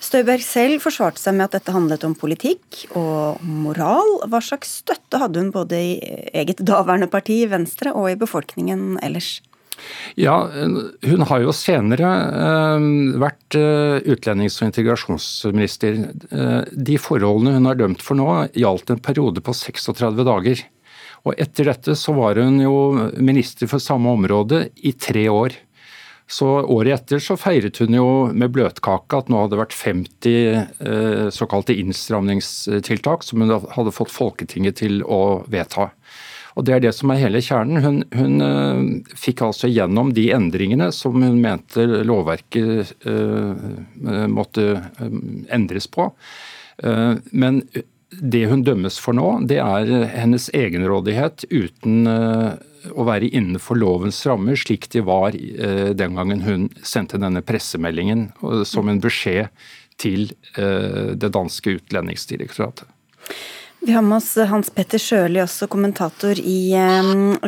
Støyberg selv forsvarte seg med at dette handlet om politikk og moral. Hva slags støtte hadde hun både i eget daværende parti, Venstre, og i befolkningen ellers? Ja, Hun har jo senere uh, vært uh, utlendings- og integrasjonsminister. Uh, de forholdene hun er dømt for nå, gjaldt en periode på 36 dager. Og Etter dette så var hun jo minister for samme område i tre år. Så Året etter så feiret hun jo med bløtkake at nå hadde det vært 50 såkalte innstramningstiltak som hun hadde fått Folketinget til å vedta. Og Det er det som er hele kjernen. Hun, hun uh, fikk altså gjennom de endringene som hun mente lovverket uh, måtte endres på. Men det hun dømmes for nå, det er hennes egenrådighet uten å være innenfor lovens rammer, slik de var den gangen hun sendte denne pressemeldingen som en beskjed til det danske utlendingsdirektoratet. Vi har med oss Hans Petter Sjøli, også kommentator i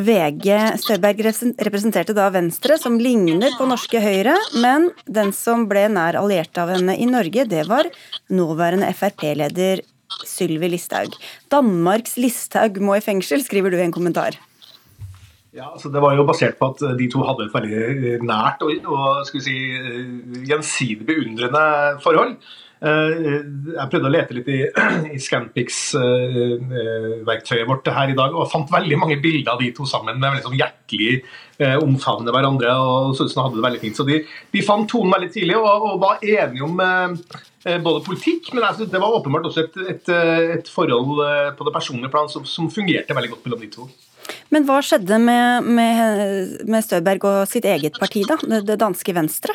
VG. Støberg representerte da Venstre, som ligner på norske Høyre, men den som ble nær alliert av henne i Norge, det var nåværende Frp-leder Sylvi Listhaug. Danmarks Listhaug må i fengsel, skriver du i en kommentar. Ja, altså Det var jo basert på at de to hadde et veldig nært og, og si, gjensidig beundrende forhold. Eh, jeg prøvde å lete litt i, <clears throat> i Scanpix-verktøyet eh, vårt her i dag og fant veldig mange bilder av de to sammen med sånn hjertelig eh, omfavne hverandre. og syntes de hadde det veldig fint. Så De, de fant tonen veldig tidlig og, og var enige om både politikk, men altså, det var åpenbart også et, et, et forhold på det personlige plan som, som, fungerte veldig godt mellom de to. Men hva skjedde med, med, med Støberg og sitt eget parti, da? Det danske Venstre?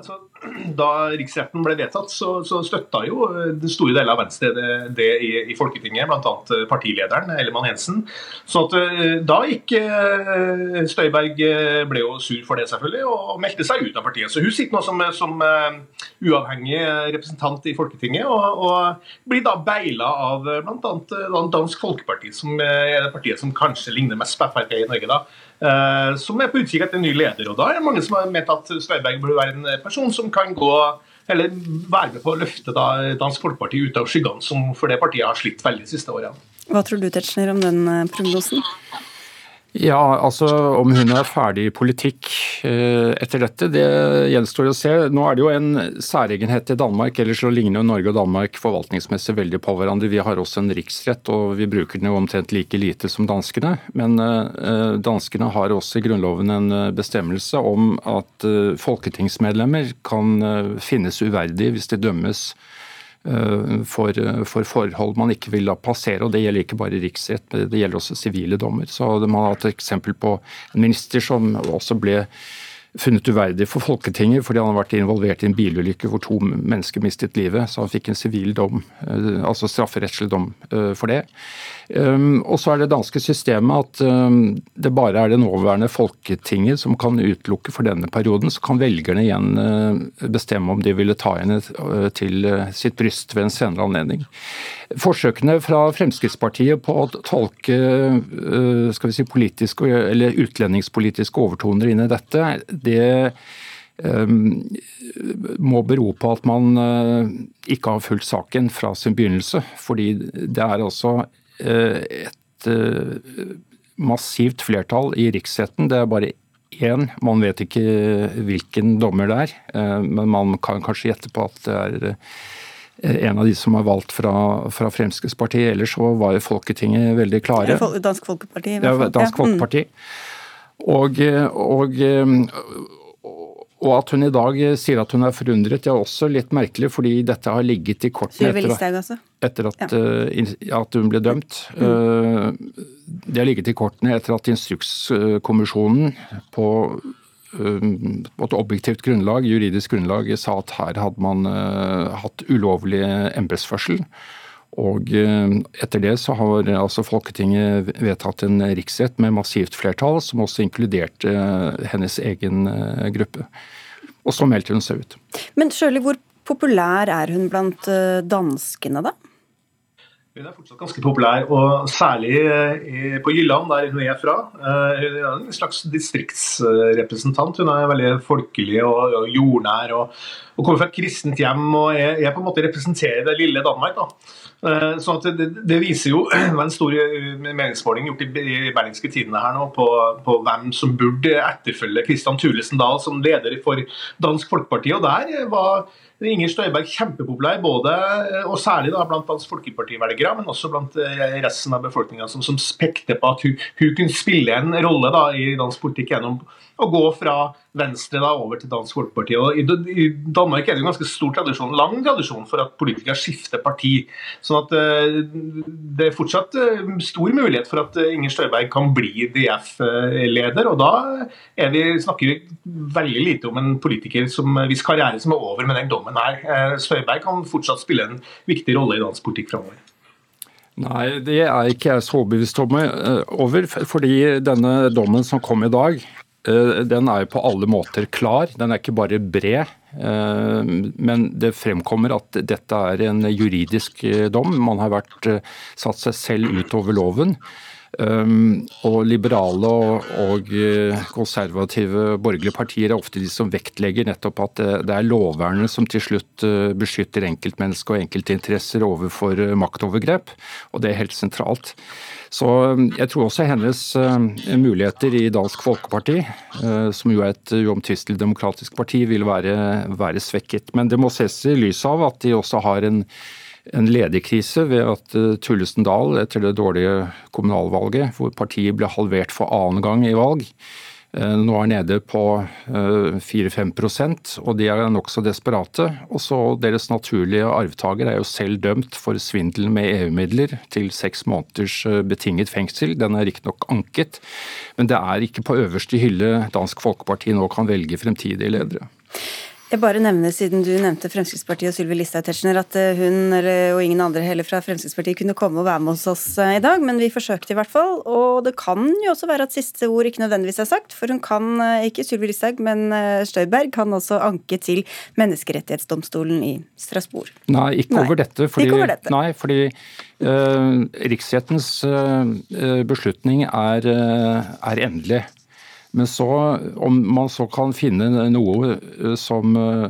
Altså, <clears throat> da riksretten ble vedtatt, så, så støtta jo den store deler av Venstre det, det i, i, Folketinget, bl.a. partilederen Ellemann Hensen. Så at, eh, da gikk eh, Støyberg eh, ble jo sur for det, selvfølgelig, og meldte seg ut av partiet. Så hun sitter nå som, som uavhengig representant i Folketinget, og, og blir da beila av bl.a. Dansk Folkeparti, som er det partiet som kanskje ligner mest på Frp i Norge. da. Eh, som er på utkikk etter en ny leder. og Da er det mange som har ment at Støyberg burde være en person som kan gå eller være med på å løfte da Dansk Folkeparti ut av skyggene, som for det partiet har slitt veldig de siste årene. Hva tror du Tetzschner, om den eh, prognosen? Ja, altså Om hun er ferdig i politikk eh, etter dette, det gjenstår å se. Nå er det jo en særegenhet i Danmark. Ellers så ligner jo Norge og Danmark forvaltningsmessig veldig på hverandre. Vi har også en riksrett, og vi bruker den jo omtrent like lite som danskene. Men uh, danskene har også i Grunnloven en bestemmelse om at folketingsmedlemmer kan finnes uverdige hvis de dømmes Eh, for, for, forhold man ikke vil la passere. og Det gjelder ikke bare riksrett, det gjelder også sivile dommer. Så Man har hatt eksempel på en minister som også ble funnet uverdig for Folketinget fordi han har vært involvert i en bilulykke hvor to mennesker mistet livet. Så han fikk en sivil dom, eh, altså strafferettslig dom eh, for det. Ehm, og så er det danske systemet at ehm, det bare er det nåværende Folketinget som kan utelukke for denne perioden. Så kan velgerne igjen eh, bestemme om de ville ta henne eh, til eh, sitt bryst ved en senere anledning. Forsøkene fra Fremskrittspartiet på å tolke skal vi si, politiske eller utlendingspolitiske overtoner inn i dette, det ehm, må bero på at man ikke har fulgt saken fra sin begynnelse. Fordi det er altså et eh, massivt flertall i riksretten. Det er bare én, man vet ikke hvilken dommer det er, eh, men man kan kanskje gjette på at det er en av de som er valgt fra, fra Fremskrittspartiet. Ellers så var jo Folketinget veldig klare. Dansk Folkeparti. Ja, Dansk mm. Folkeparti. Og, og, og at hun i dag sier at hun er forundret, er også litt merkelig, fordi dette har ligget i kortene etter, etter at, ja. uh, at, hun ble dømt. Mm. Uh, det har ligget i kortene etter at Instrukskommisjonen på, uh, på et objektivt grunnlag, juridisk grunnlag, sa at her hadde man hatt ulovlig embetsførsel. Og eh, etter det så har altså Folketinget vedtatt en riksrett med massivt flertall, som også inkluderte eh, hennes egen eh, gruppe. Og så meldte hun seg ut. Men Sjøli, hvor populær er hun blant danskene, da? Hun er fortsatt ganske populær, og særlig på Jylland, der hun er fra. Hun er en slags distriktsrepresentant. Hun er veldig folkelig og jordnær og, kommer fra et kristent hjem og jeg er på en måte representerer det lille Danmark. da. Eh, så det, det, viser jo <clears throat> en stor eh, meningsmåling gjort i Berlingske Tidene her nå på, på, hvem som burde etterfølge Kristian Thulesen Dahl som leder for Dansk Folkeparti. og Der var Inger Støyberg kjempepopulær, både, eh, og særlig da, blant Dansk Folkeparti-velgere, men også blant resten av befolkninga, som, som spekte på at hun, hun, kunne spille en rolle da, i dansk politikk gjennom å gå fra Venstre da over til Dansk Folkeparti. Og I Danmark er det en ganske stor tradisjon, lang tradisjon for at politikere skifter parti. sånn at eh, Det er fortsatt eh, stor mulighet for at eh, Inger Støyberg kan bli DF-leder. og Da vi, snakker vi veldig lite om en politiker som, hvis karriere som er over med den dommen her. Støyberg kan fortsatt spille en viktig rolle i dansk politikk framover. Nei, det er ikke jeg så overbevist over. Fordi denne dommen som kom i dag, den er jo på alle måter klar. Den er ikke bare bred. Eh, men det fremkommer at dette er en juridisk eh, dom. Man har vært, satt seg selv utover loven. Og liberale og konservative borgerlige partier er ofte de som vektlegger nettopp at det er lovvernet som til slutt beskytter enkeltmennesker og enkeltinteresser overfor maktovergrep. Og det er helt sentralt. Så um, jeg tror også hennes um, muligheter i Dansk Folkeparti, uh, som jo er et uomtvistelig demokratisk parti, vil være, være, svekket. Men det må ses i lys av at de også har en, en lederkrise ved at uh, Tullesen Dahl, etter det dårlige kommunalvalget, hvor partiet ble halvert for annen gang i valg, nå er nede på 4-5 eh, og de er nokså desperate. Og så Deres naturlige arvtaker er jo selv dømt for svindel med EU-midler til seks måneders eh, betinget fengsel. Den er riktignok anket, men det er ikke på øverste hylle Dansk Folkeparti nå kan velge fremtidige ledere. Jeg bare nevner, siden du nevnte Fremskrittspartiet og Sylvi Listhaug Tetzschner, at eh, hun eller, og ingen andre heller fra Fremskrittspartiet kunne komme og være med hos oss eh, i dag, men vi forsøkte i hvert fall. Og det kan jo også være at siste ord ikke nødvendigvis er sagt, for hun kan, eh, ikke Sylvi Listhaug, men Støyberg kan også anke til Menneskerettighetsdomstolen i Strasbourg. Nei, ikke nei. over dette. Fordi, ikke over dette. Nei, fordi riksrettens beslutning er, er endelig. Men så, om man så kan finne noe eh, som eh,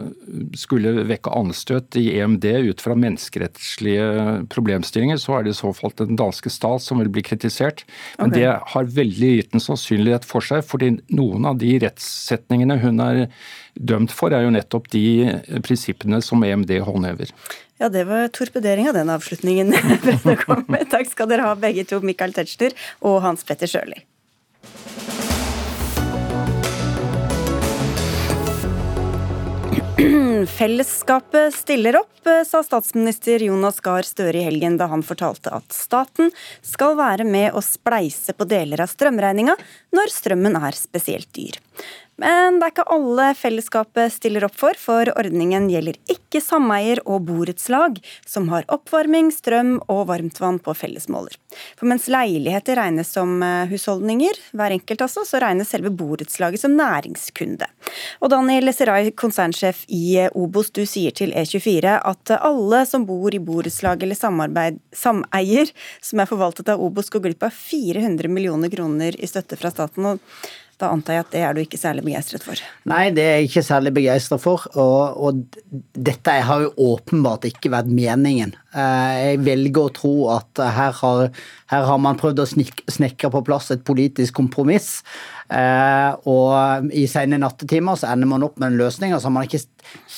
skulle vekke anstøt i EMD ut fra menneskerettslige problemstillinger, så er det i så fall den danske stat som vil bli kritisert. Men okay. det har veldig liten sannsynlighet for seg, fordi noen av de rettssetningene hun er dømt for, er jo nettopp de prinsippene som EMD håndhever. Ja, det var torpedering av den avslutningen. <laughs> Takk skal dere ha begge to, Michael Tetzschner og Hans Petter Sjøli. <clears throat> Fellesskapet stiller opp, sa statsminister Jonas Gahr Støre i helgen da han fortalte at staten skal være med å spleise på deler av strømregninga når strømmen er spesielt dyr. Men det er ikke alle fellesskapet stiller opp for, for ordningen gjelder ikke sameier og borettslag som har oppvarming, strøm og varmtvann på fellesmåler. For mens leiligheter regnes som eh, husholdninger, hver enkelt altså, så regnes selve borettslaget som næringskunde. Og Daniel Leserai, konsernsjef i eh, Obos, du sier til E24 at alle som bor i borettslag eller sameier som er forvaltet av Obos, går glipp av 400 millioner kroner i støtte fra staten. og da antar jeg at det er du ikke særlig begeistret for? Nei, det er jeg ikke særlig begeistret for. Og, og, dette har jo åpenbart ikke vært meningen. Eh, jeg velger å tro at her har, her har man prøvd å snekre på plass et politisk kompromiss. Eh, og i sene nattetimer så ender man opp med en løsning, og så har man ikke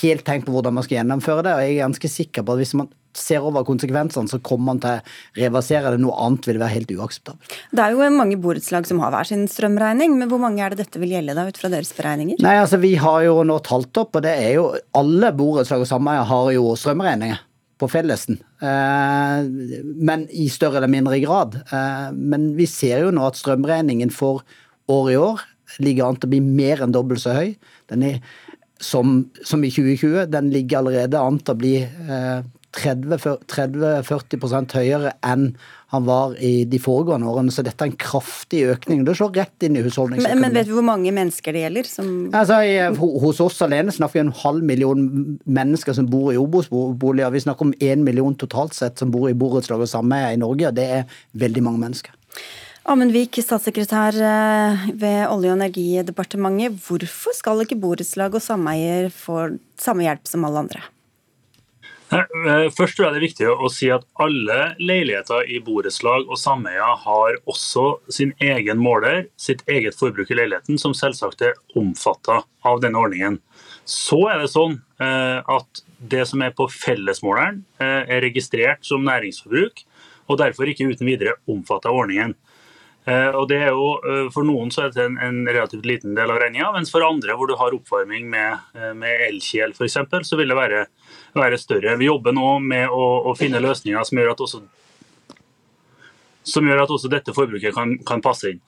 helt tenkt på hvordan man skal gjennomføre det. Og jeg er ganske sikker på at hvis man ser over konsekvensene, så kommer man til å reversere det. Noe annet vil være helt uakseptabelt. Det er jo mange borettslag som har hver sin strømregning, men hvor mange er det dette vil gjelde da, ut fra deres beregninger? Nei, altså Vi har jo nå talt opp, og det er jo alle borettslag og sameier har jo strømregninger på fellesen. Eh, men i større eller mindre grad. Eh, men vi ser jo nå at strømregningen for år i år ligger an til å bli mer enn dobbelt så høy. Den er som, som i 2020. Den ligger allerede an til å bli eh, 30-40% høyere enn han var i de foregående årene. Så dette er en kraftig økning. Det slår rett inn i husholdningsøkonomien. Men, men, vet vi hvor mange mennesker det gjelder? Som... Altså, hos oss alene snakker vi om en halv million mennesker som bor i Obos-boliger. Vi snakker om én million totalt sett som bor i borettslag og sameier i Norge. og Det er veldig mange mennesker. Amund Vik, statssekretær eh, ved Olje- og energidepartementet. Hvorfor skal ikke borettslag og sameier få samme hjelp som alle andre? Eh, først tror jeg det er viktig å si at alle leiligheter i borettslag og sameier har også sin egen måler, sitt eget forbruk i leiligheten, som selvsagt er omfatta av denne ordningen. Så er det sånn eh, at det som er på fellesmåleren, eh, er registrert som næringsforbruk, og derfor ikke uten videre omfattet av ordningen. Og det er jo, For noen så er det en relativt liten del av regninga, mens for andre hvor du har oppvarming med, med elkjel f.eks., så vil det være være større. Vi jobber nå med å, å finne løsninger som gjør at også, som gjør at også dette forbruket kan, kan, passe inn.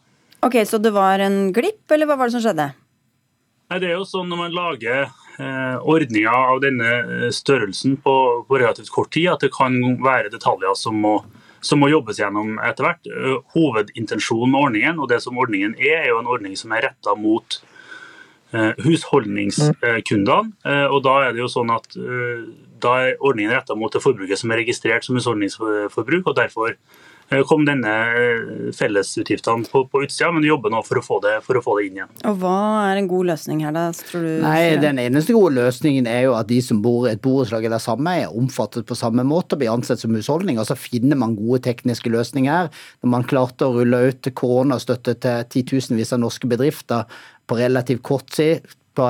Ok, Så det var en glipp, eller hva var det som skjedde? Nei, det er jo sånn Når man lager eh, ordninger av denne eh, størrelsen på, på, relativt kort tid, at det kan være detaljer som må, som må jobbes gjennom etter hvert. Eh, hovedintensjonen med ordningen, og det som ordningen er, er jo en ordning som er retta mot Eh, husholdningskundene. Eh, og da er det jo sånn at eh, da er ordningen retta mot det forbruket som er registrert som husholdningsforbruk. og derfor kom denne fellesutgiftene på, på utsida, men vi jobber nå for å, få det, for å få det inn igjen. Og Hva er en god løsning her, da? tror du? Nei, Den eneste gode løsningen er jo at de som bor i et borettslag eller sameie, er omfattet på samme måte og blir ansett som husholdning. Og så finner man gode tekniske løsninger. Når man klarte å rulle ut koronastøtte til titusenvis av norske bedrifter på relativt kort tid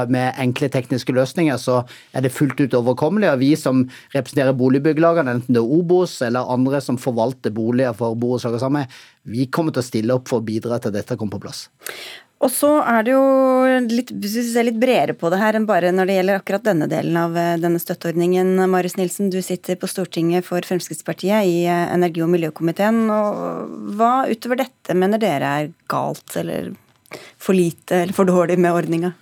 med enkle tekniske løsninger, så er det fullt ut overkommelig. Og vi som representerer boligbyggelagene, enten det er Obos eller andre som forvalter boliger for borettslag og samme, vi kommer til å stille opp for å bidra til at dette kommer på plass. Og så er det jo litt, hvis vi ser litt bredere på det her enn bare når det gjelder akkurat denne delen av eh, denne støtteordningen. Marius Nilsen, du sitter på Stortinget for Fremskrittspartiet i eh, energi- og miljøkomiteen. og Hva utover dette mener dere er galt eller for lite eller for dårlig med ordninga?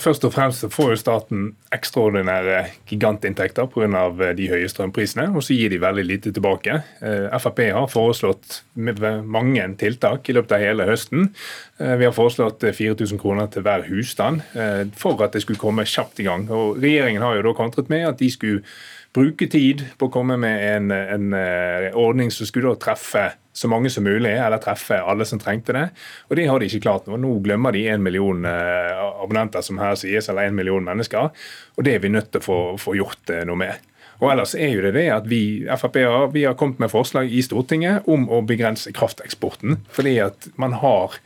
Først og fremst får jo staten ekstraordinære gigantinntekter pga. Eh, de høye strømprisene, og så gir de veldig lite tilbake. Eh, Frp har foreslått mange tiltak i løpet av hele høsten. Eh, vi har foreslått 4000 kroner til hver husstand for at det skulle komme kjapt i gang. Og Regjeringen har jo da kontret med at de skulle bruke tid på å komme med en, en eh, ordning som skulle treffe så mange som mulig, eller treffe alle som trengte det. Og det har de ikke klart nå. Nå glemmer de en million eh, abonnenter, som her sies, eller en million mennesker. Og det er vi nødt til å få, få gjort noe med. Og ellers er jo det det at vi Frp vi har kommet med forslag i Stortinget om å begrense krafteksporten. Fordi at man har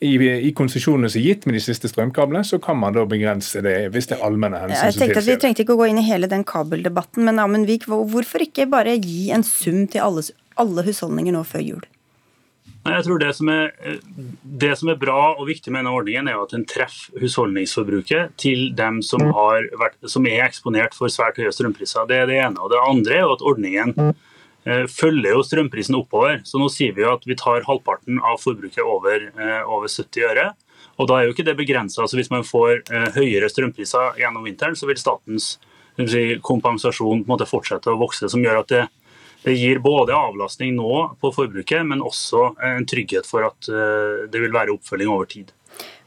i, i konsesjonene som er gitt med de siste strømkablene, så kan man da begrense det hvis det er allmenne hensyn Jeg tenkte at Vi trengte ikke å gå inn i hele den kabeldebatten, men Amundvik, hvorfor ikke bare gi en sum til alle, alle husholdninger nå før jul? Jeg tror det som, er, det som, er, bra og viktig med denne ordningen, er at den treffer husholdningsforbruket til dem som, vært, som, er eksponert for svært høye strømpriser. Det er det ene. Og det andre er at ordningen eh, følger jo strømprisen oppover. Så nå sier vi jo at vi tar halvparten av forbruket over, eh, over 70 øre. Og da er jo ikke det begrensa. Altså hvis man får eh, høyere strømpriser gjennom vinteren, så vil statens si, kompensasjon på en måte fortsette å vokse, som gjør at det det gir både avlastning nå på forbruket, men også en trygghet for at eh, det vil være oppfølging over tid.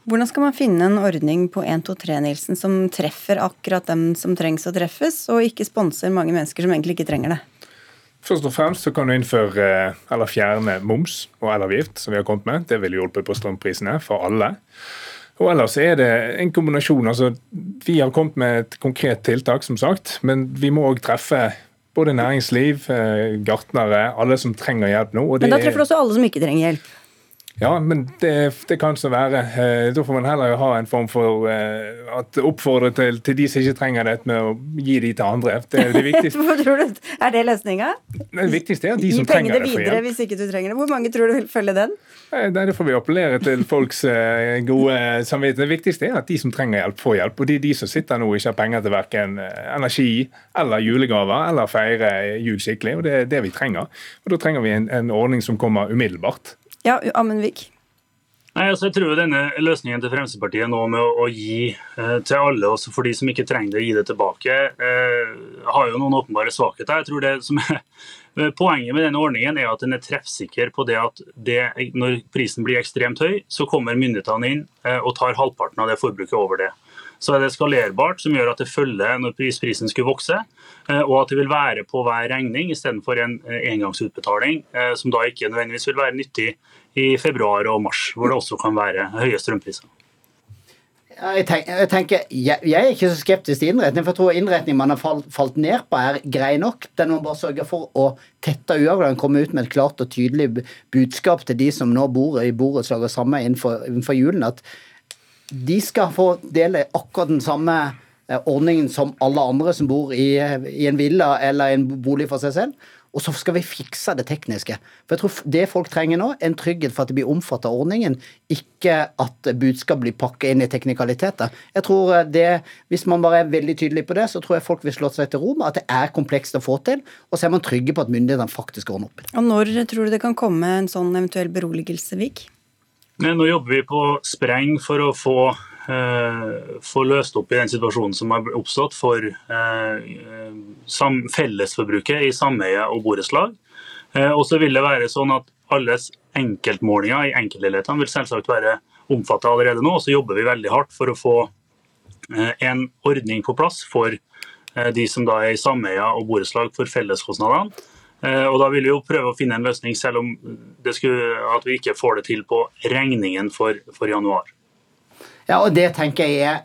Hvordan skal man finne en ordning på 123 Nilsen som treffer akkurat dem som trengs å treffes, og ikke sponser mange mennesker som egentlig ikke trenger det? Først og fremst så kan du innføre eller fjerne moms og elavgift, som vi har kommet med. Det ville hjulpet på strømprisene for alle. Og ellers er det en kombinasjon. altså Vi har kommet med et konkret tiltak, som sagt, men vi må òg treffe både næringsliv, eh, gartnere, alle som trenger hjelp nå. Men da treffer du også alle som ikke trenger hjelp? Ja, men det, det kan så være. Eh, da får man heller ha en form for uh, at oppfordre til, til, de som ikke trenger det, med å gi de til andre. Det er det <laughs> viktigste. Er det løsninga? Det viktigste er at de som trenger det, får hjelp. Gi pengene videre hvis ikke du trenger det. Hvor mange tror du vil følge den? Nei, Det får vi appellere til folks gode samvittighet. Det viktigste er at de som trenger hjelp, får hjelp. Og de, de som sitter nå og ikke har penger til verken energi eller julegaver eller feire jul skikkelig. Og det er det vi trenger. Og da trenger vi en, en ordning som kommer umiddelbart. Ja, Amundvik. Nei, altså jeg tror denne Løsningen til Fremskrittspartiet nå med å, å gi eh, til alle, også for de som ikke trenger det, gi det tilbake, eh, har jo noen åpenbare svakheter. Jeg tror det som er <laughs> Poenget med denne ordningen er at den er treffsikker på det at det, når prisen blir ekstremt høy, så kommer myndighetene inn eh, og tar halvparten av det forbruket over det så er det skalerbart, som gjør at det følger når prisprisen skulle vokse, eh, og at det vil være på hver regning istedenfor en eh, engangsutbetaling, eh, som da ikke nødvendigvis vil være nyttig i februar og mars, hvor det også kan være høye strømpriser. Jeg tenker, jeg, tenker, jeg, jeg, er ikke så skeptisk til innretning, for jeg tror innretningen man har falt, falt ned på, er grei nok. Den må bare sørge for å tette uavklaringen, komme ut med et klart og tydelig budskap til de som nå bor i borettslag og samme innenfor, innenfor julen. at de skal få dele akkurat den samme eh, ordningen som alle andre som bor i, i en villa eller en bolig for seg selv. Og så skal vi fikse det tekniske. For jeg tror Det folk trenger nå, er en trygghet for at de blir omfattet av ordningen, ikke at budskap blir pakket inn i teknikaliteter. Jeg tror eh, det, Hvis man bare er veldig tydelig på det, så tror jeg folk vil slå seg til ro med at det er komplekst å få til, og så er man trygge på at myndighetene faktisk ordner opp. Og Når tror du det kan komme en sånn eventuell beroligelse, Vik? Nå jobber vi på spreng for å få, få, løst opp i den situasjonen som har oppstått for eh, fellesforbruket i sameie og borettslag. Eh, og så vil det være sånn at alles enkeltmålinger i enkeltleilighetene vil selvsagt være omfattet allerede nå. og Så jobber vi veldig hardt for å få eh, en ordning på plass for eh, de som da er i sameier og borettslag for felleskostnadene. Eh, og Da vil vi jo prøve å finne en løsning, selv om det skulle, at vi ikke får det til på regningen for, for januar. Ja, og Det tenker jeg er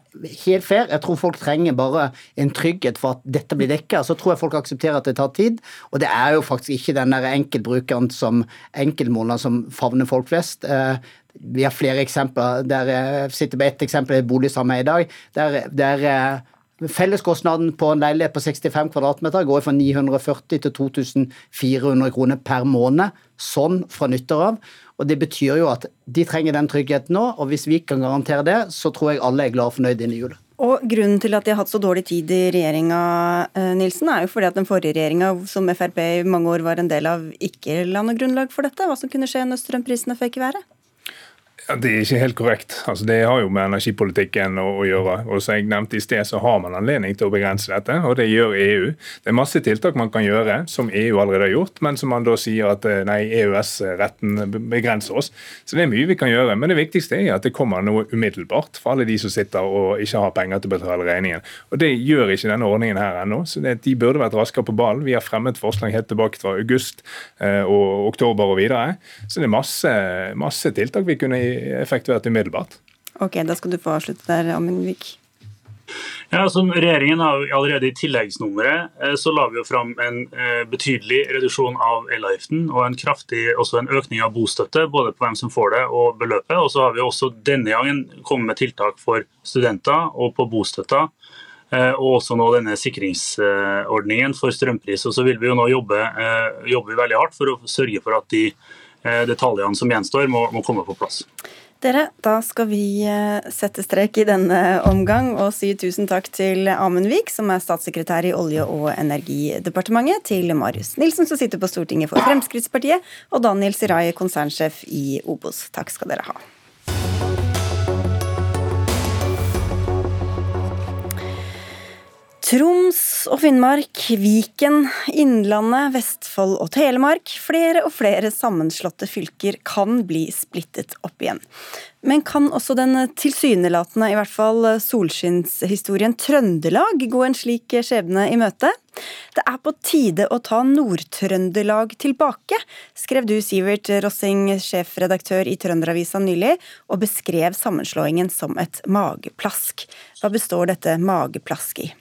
helt fair. Jeg tror folk trenger bare en trygghet for at dette blir dekket. Så tror jeg folk aksepterer at det tar tid. Og det er jo faktisk ikke den der enkeltbrukeren som enkeltmåler som favner folk flest. Eh, vi har flere eksempler. der Jeg sitter med ett eksempel i boligsameie i dag. der, der eh, Felleskostnaden på en leilighet på 65 kvadratmeter går fra 940 til 2400 kroner per måned, sånn fra nyttår av. Og Det betyr jo at de trenger den tryggheten nå, og hvis vi kan garantere det, så tror jeg alle er glad og fornøyd inn i jul. Og Grunnen til at de har hatt så dårlig tid i regjeringa, eh, Nilsen, er jo fordi at den forrige regjeringa, som Frp i mange år var en del av, ikke la noe grunnlag for dette. Hva som kunne skje når strømprisene føk i været? Det er ikke helt korrekt. Altså, det har jo med energipolitikken å, å gjøre. Og som jeg nevnte i sted, så har man anledning til å begrense dette, og det gjør EU. Det er masse tiltak man kan gjøre, som EU allerede har gjort, men som man da sier at eh, nei, EØS-retten begrenser oss. Så det er mye vi kan gjøre. Men det viktigste er at det kommer noe umiddelbart for alle de som sitter og ikke har penger til å betale regningen. Og det gjør ikke denne ordningen her ennå, så det, de burde vært raskere på ballen. Vi har fremmet forslag helt tilbake fra august eh, og oktober og videre. Så det er masse, masse tiltak vi kunne effektuert umiddelbart. Ok, Da skal du få avslutte der, Amundvik. Ja, altså, regjeringen har Allerede i tilleggsnummeret eh, så la vi jo fram en eh, betydelig reduksjon av elavgiften og en kraftig også en økning av bostøtte, både på hvem som får det og beløpet. Og så har vi også denne gangen kommet med tiltak for studenter og på bostøtta. Eh, og også nå denne sikringsordningen for strømpris. Og så vil vi jo nå jobbe, jobbe veldig hardt for å sørge for at de detaljene som gjenstår, må, må komme på plass. Dere, da skal vi eh, sette strek i denne omgang og si tusen takk til Amundvik, som er statssekretær i Olje- og energidepartementet, til Marius Nilsen, som sitter på Stortinget for Fremskrittspartiet, og Daniel Sirai, konsernsjef i Obos. Takk skal dere ha. Troms og Finnmark, Viken, Innlandet, Vestfold og Telemark. Flere og flere sammenslåtte fylker kan bli splittet opp igjen. Men kan også den tilsynelatende, i hvert fall solskinnshistorien Trøndelag gå en slik skjebne i møte? Det er på tide å ta Nord-Trøndelag tilbake, skrev du Sivert Rossing, sjefredaktør i Trønderavisa nylig, og beskrev sammenslåingen som et mageplask. Hva består dette mageplask i?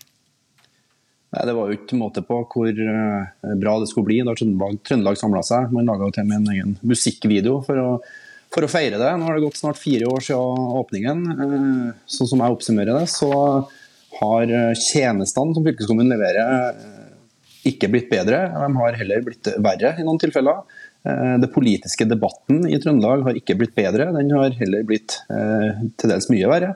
Nei, Det var jo ikke måte på hvor eh, bra det skulle bli da Trøndelag, Trøndelag samla seg. Man laga til med en egen musikkvideo for å, for å, feire det. Nå har det gått snart fire år siden åpningen. Eh, sånn som jeg oppsummerer det, så har eh, tjenestene som fylkeskommunen leverer, ikke blitt bedre. De har heller blitt verre i noen tilfeller. Det politiske debatten i Trøndelag har ikke blitt bedre, den har heller blitt til dels mye verre.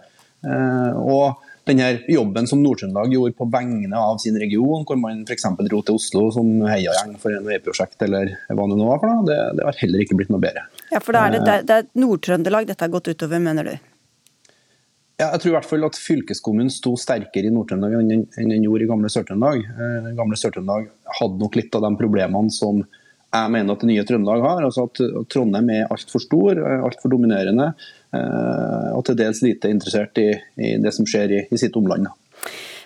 Og denne jobben som Nord-Trøndelag gjorde på vegne av sin region, hvor man f.eks. dro til Oslo som heiagjeng for en veiprosjekt eller hva det nå var for noe, det, det, har heller ikke blitt noe bedre. Ja, for da er det, det er Nord-Trøndelag dette har gått utover, mener du? Ja, jeg tror i hvert fall at fylkeskommunen sto sterkere i Nord-Trøndelag enn den gjorde i gamle Sør-Trøndelag. Eh, gamle Sør-Trøndelag hadde nok litt av de problemene som jeg mener at det nye Trøndelag har. altså At Trondheim er altfor stor, eh, altfor dominerende eh, og til dels lite interessert i, i det som skjer i, i sitt omland.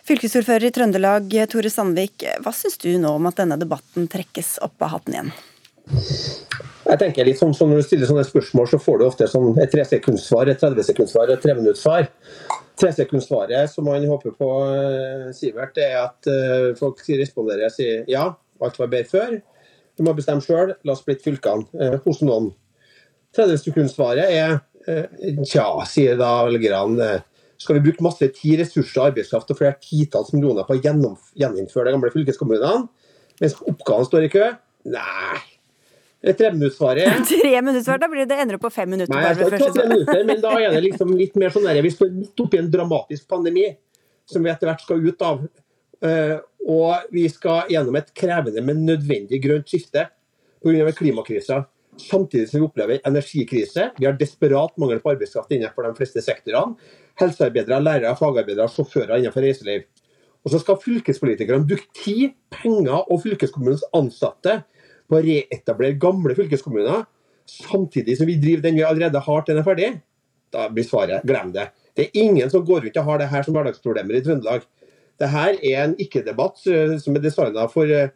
Fylkesordfører i Trøndelag, Tore Sandvik. Hva syns du nå om at denne debatten trekkes opp av hatten igjen? Jeg tenker litt sånn, så Når du stiller sånne spørsmål, så får du ofte sånn et tresekundssvar, et 30-sekundssvar, et treminuttsvar. Tresekundssvaret som man håper på, eh, Sivert, er at folk responderer og sier ja, alt var bedre før. Du må bestemme sjøl. La oss splitte fylkene eh, hos noen. 30 sekundssvaret er eh, tja, sier da velgerne. Skal vi bruke masse tid, ressurser og arbeidskraft og flere titalls millioner på å gjeninnføre de gamle fylkeskommunene, mens oppgavene står i kø? Nei. Treminuttsvaret Tre minuttsvar, <laughs> Da blir det ender på fem minutter. Nei, jeg skal ta tre minutter, men da er det liksom litt mer sånn der, Vi står midt oppi en dramatisk pandemi som vi etter hvert skal ut av. Uh, og vi skal gjennom et krevende, men nødvendig grønt skifte pga. klimakrisa. Samtidig som vi opplever energikrise. Vi har desperat mangel på arbeidskraft innenfor de fleste sektorene. Helsearbeidere, lærere, fagarbeidere, sjåfører innenfor reiseliv. Og så skal fylkespolitikerne bruke tid, penger og fylkeskommunens ansatte på å reetablere gamle fylkeskommuner, samtidig som vi driver den vi allerede har til den er ferdig. Da blir svaret glem det. Det er ingen som går rundt og har det her som hverdagsproblemer i Trøndelag. Dette er en ikke-debatt eh, som er designa for, eh,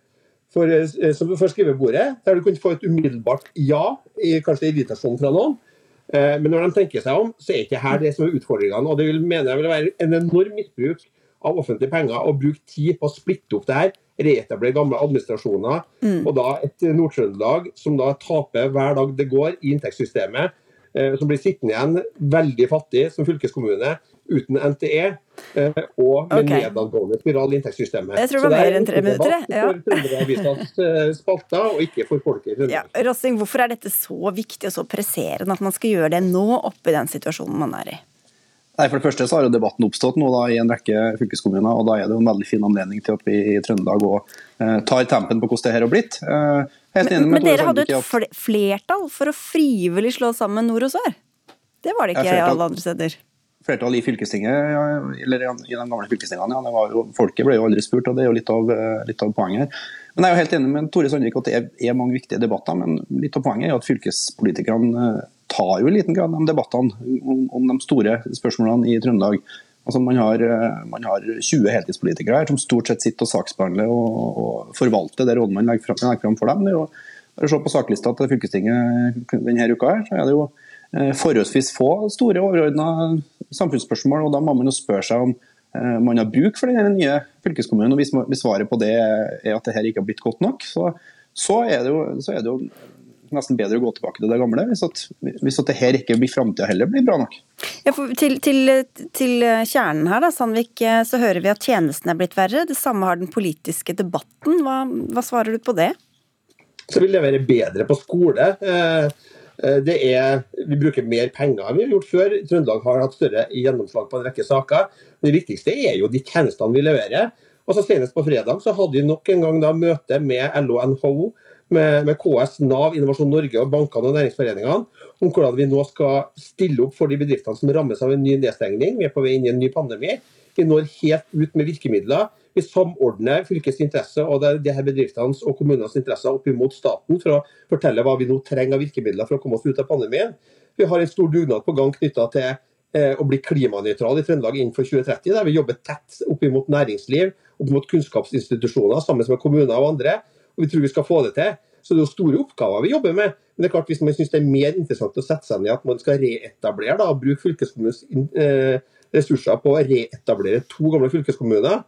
for, eh, for, skrivebordet, der du kunne få et umiddelbart ja, kanskje irritasjon fra noen. Men når de tenker seg om, så er ikke her det som er utfordringene. og Det vil, mener jeg vil være en enorm misbruk av offentlige penger å bruke tid på å splitte opp det her, reetablere gamle administrasjoner, mm. og da et Nord-Trøndelag som da taper hver dag det går i inntektssystemet, som blir sittende igjen veldig fattig som fylkeskommune uten NTE eh, og med okay. nedadgående spiral i inntektssystemet. Jeg tror det var mer enn tre minutter. Ja. For Trønderavisas eh, spalter, og ikke for folket i Trøndelag. Ja. Rossing, hvorfor er dette så viktig og så presserende at man skal gjøre det nå, oppi den situasjonen man er i? Nei, For det første så har jo debatten oppstått nå da, i en rekke fylkeskommuner, og da er det jo en veldig fin anledning til at vi i Trøndelag òg eh, tar tempen på hvordan det her har blitt. Eh, men, men dere hadde et flertall for å frivillig slå sammen nord og sør? Det var det ikke alle andre steder. Flertall i fylkestinget, eller i de gamle fylkestingene, ja, det var jo, folket ble jo aldri spurt, og det er jo litt av, litt av poenget her. Men Jeg er jo helt enig med Tore Sandvik at det er, er, mange viktige debatter, men litt av poenget er jo at fylkespolitikerne tar jo i liten grad de debattene om, om de store spørsmålene i Trøndelag. Altså man har, man har, 20 heltidspolitikere her som stort sett sitter og saksbehandler og, og forvalter det rådet man legger fram, for dem. Det er jo, bare se på saklista til fylkestinget denne uka her, så er det jo eh, forholdsvis få store overordna samfunnsspørsmål. og Da må man jo spørre seg om eh, man har bruk for den nye fylkeskommunen. og Hvis, svaret på det er at det her ikke har blitt godt nok, så, så, er, det jo, så er det jo nesten bedre å gå tilbake til det gamle, hvis at, hvis at det her ikke blir framtida heller blir bra nok. Ja, til, til, til, kjernen her, da, Sandvik, eh, så hører vi at tjenestene er blitt verre. Det samme har den politiske debatten. Hva, hva svarer du på det? Så vil det være bedre på skole. Det er, vi bruker mer penger enn vi har gjort før. Trøndelag har hatt større gjennomslag på en rekke saker. Det viktigste er jo de tjenestene vi leverer. Og så Senest på fredag så hadde vi nok en gang da møte med LO NHO med, med, KS, Nav, Innovasjon Norge og bankene og næringsforeningene om hvordan vi nå skal stille opp for de bedriftene som rammes av en ny nedstengning. Vi er på vei inn i en ny pandemi. Vi når helt ut med virkemidler. Vi samordner fylkets interesser og det, her bedriftenes og kommunenes interesser opp mot staten for å fortelle hva vi nå trenger av virkemidler for å komme oss ut av pandemien. Vi har en stor dugnad på gang knytta til eh, å bli klimanøytral i Trøndelag innenfor 2030, der vi jobber tett opp mot næringsliv, opp mot kunnskapsinstitusjoner sammen med kommuner og andre og vi tror vi skal få det til. Så det er jo store oppgaver vi jobber med. Men det er klart hvis man syns det er mer interessant å sette seg ned at man skal reetablere da, og bruke fylkeskommunens eh, ressurser på å reetablere to gamle fylkeskommuner,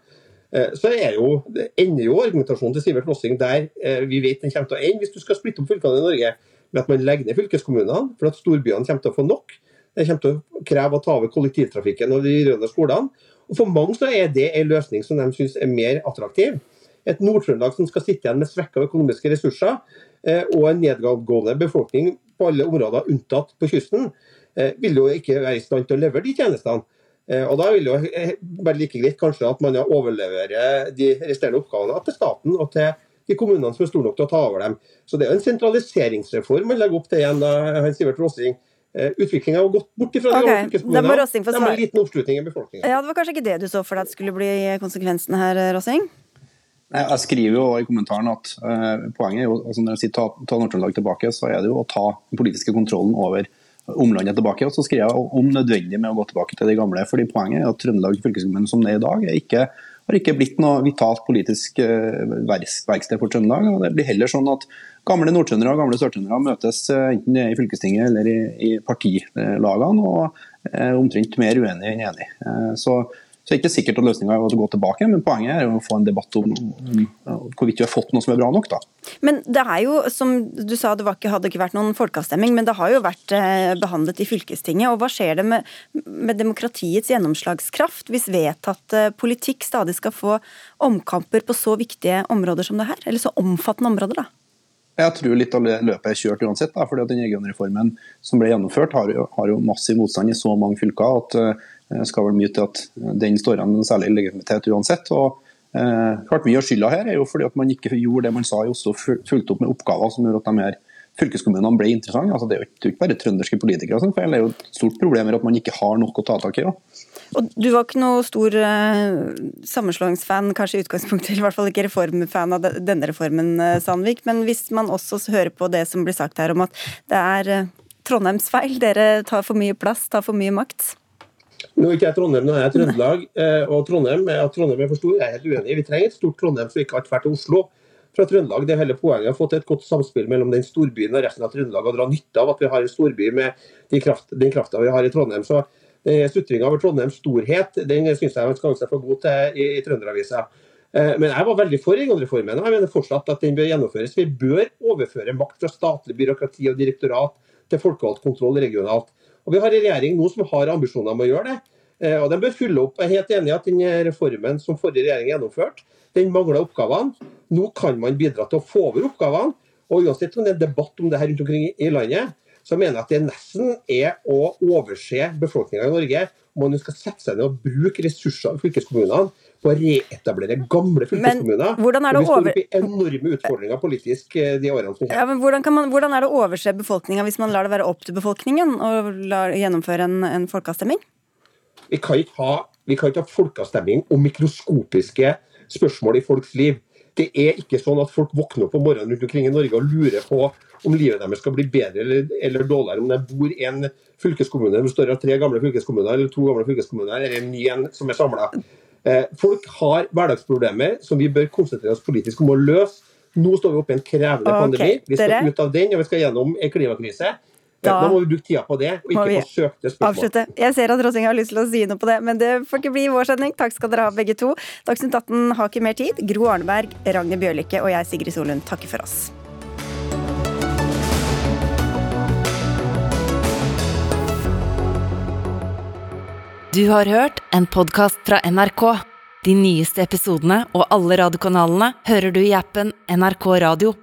eh, så er jo, det ender jo argumentasjonen til Sivert Lossing der eh, vi vet den kommer til å ende hvis du skal splitte opp fylkene i Norge med at man legger ned fylkeskommunene, for at storbyene kommer til å få nok. Det kommer til å kreve å ta over kollektivtrafikken og de røde skolene. Og For mange så er det en løsning som de syns er mer attraktiv et Nord-Trøndelag som skal sitte igjen med svekka økonomiske ressurser eh, og en nedgående befolkning på alle områder unntatt på kysten, vil jo ikke være i stand til å levere de tjenestene. Eh, og Da vil jo være like greit kanskje at man overleverer de resterende oppgavene til staten og til de kommunene som er store nok til å ta over dem. Så Det er jo en sentraliseringsreform man legger opp til igjen, da, Hans Sivert Rossing. Utviklinga har gått bort fra de okay. fylkeskommunene. De en liten oppslutning i befolkningen. Ja, Det var kanskje ikke det du så for deg at skulle bli konsekvensen her, Rossing? Jeg skriver jo i kommentaren at uh, poenget er jo, altså når jeg sier ta, ta Nord-Trøndelag tilbake, så er det jo å ta den politiske kontrollen over omlandet tilbake. Og så skriver jeg om nødvendig med å gå tilbake til de gamle. fordi Poenget er at Trøndelag fylkeskommune som det er i dag, er ikke, har ikke blitt noe vitalt politisk uh, verksted for Trøndelag. og Det blir heller sånn at gamle nordtrøndere og gamle sørtrøndere møtes uh, enten i fylkestinget eller i, i partilagene, og er omtrent mer uenige enn enige. Så så det er ikke sikkert at løsninga er å gå tilbake, men poenget er å få en debatt om, hvorvidt vi har fått noe som er bra nok. da. Men det er jo, som du sa, det ikke, hadde ikke vært noen folkeavstemning, men det har jo vært eh, behandlet i fylkestinget. og Hva skjer det med, med demokratiets gjennomslagskraft hvis vedtatt eh, politikk stadig skal få omkamper på så viktige områder som det her? Eller så omfattende områder, da? Jeg tror litt av løpet er kjørt uansett. Da, fordi at den regionreformen som ble gjennomført, har jo, har jo massiv motstand i så mange fylker at uh, det skal vel mye til at den står igjen med særlig legitimitet uansett. og eh, klart Mye av skylda her er jo fordi at man ikke gjorde det man sa i Oslo, fulgte opp med oppgaver som gjorde at de her fylkeskommunene ble interessante. Altså, det er jo ikke bare trønderske politikere som feil, det er jo et stort problem at man ikke har nok å ta tak i. Ja. Og Du var ikke noe stor uh, sammenslåingsfan, kanskje i utgangspunktet, <laughs> eller i hvert fall ikke reformfan av denne reformen, uh, Sandvik. Men hvis man også hører på det som blir sagt her om at det er uh, Trondheims feil, dere tar for mye plass, tar for mye makt? Nå er ikke jeg Trondheim, nå er jeg Trøndelag. Eh, og Trondheim, at Trondheim er for stor, jeg er helt uenig. Vi trenger et stort Trondheim som ikke har tvert til Oslo. Fra Trøndelag, det er hele poenget å få til et godt samspill mellom den storbyen og resten av Trøndelag, og dra nytte av at vi har en storby med de kraft, den krafta vi har i Trondheim. Så Sutringa over Trondheims storhet den syns jeg man skal seg for god til i, i Trønderavisa. Eh, men jeg var veldig for regionreformen, og jeg mener fortsatt at den bør gjennomføres. Vi bør overføre makt fra statlig byråkrati og direktorat til folkevalgt kontroll regionalt. Og Vi har en regjering nå som har ambisjoner om å gjøre det. Eh, og De bør fylle opp. Jeg er helt enig i at den reformen som forrige regjering gjennomførte, den mangler oppgavene. Nå kan man bidra til å få over oppgavene. Og Uansett om det er debatt om det her rundt omkring i landet, så mener jeg at det nesten er å overse befolkninga i Norge om man skal sette seg ned og bruke ressurser i fylkeskommunene på å reetablere gamle fylkeskommuner. hvordan er det å over- enorme utfordringer politisk eh, de årene som kommer. Ja, men hvordan, kan man, hvordan er det å overse befolkninga hvis man lar det være opp til befolkningen og lar, gjennomføre en, en folkeavstemning? Vi kan ikke ha, vi kan ikke ha folkeavstemning om mikroskopiske spørsmål i folks liv. Det er ikke sånn at folk våkner opp om morgenen rundt omkring i Norge og lurer på om livet deres skal bli bedre eller, eller dårligere om de bor i en fylkeskommune som består av tre gamle fylkeskommuner eller to gamle fylkeskommuner eller en ny en som er samla. Eh, folk har hverdagsproblemer som vi bør konsentrere oss politisk om å løse. Nå står vi oppe i en krevende okay, pandemi. Vi skal dere- ut av den, og vi skal gjennom en klimakrise. Da Da må vi bruke tida på det, og ikke forsøke på søkte spørsmål. Avslutte. Jeg ser at Rosing har lyst til å si noe på det, men det får ikke bli vår sending. Takk skal dere ha, begge to. Dagsnytt 18 har ikke mer tid. Gro Arneberg, Ragnhild Bjørlikke og jeg, Sigrid Solund, takker for oss. Du har hørt en podkast fra NRK. De nyeste episodene og alle radiokanalene hører du i appen NRK Radio.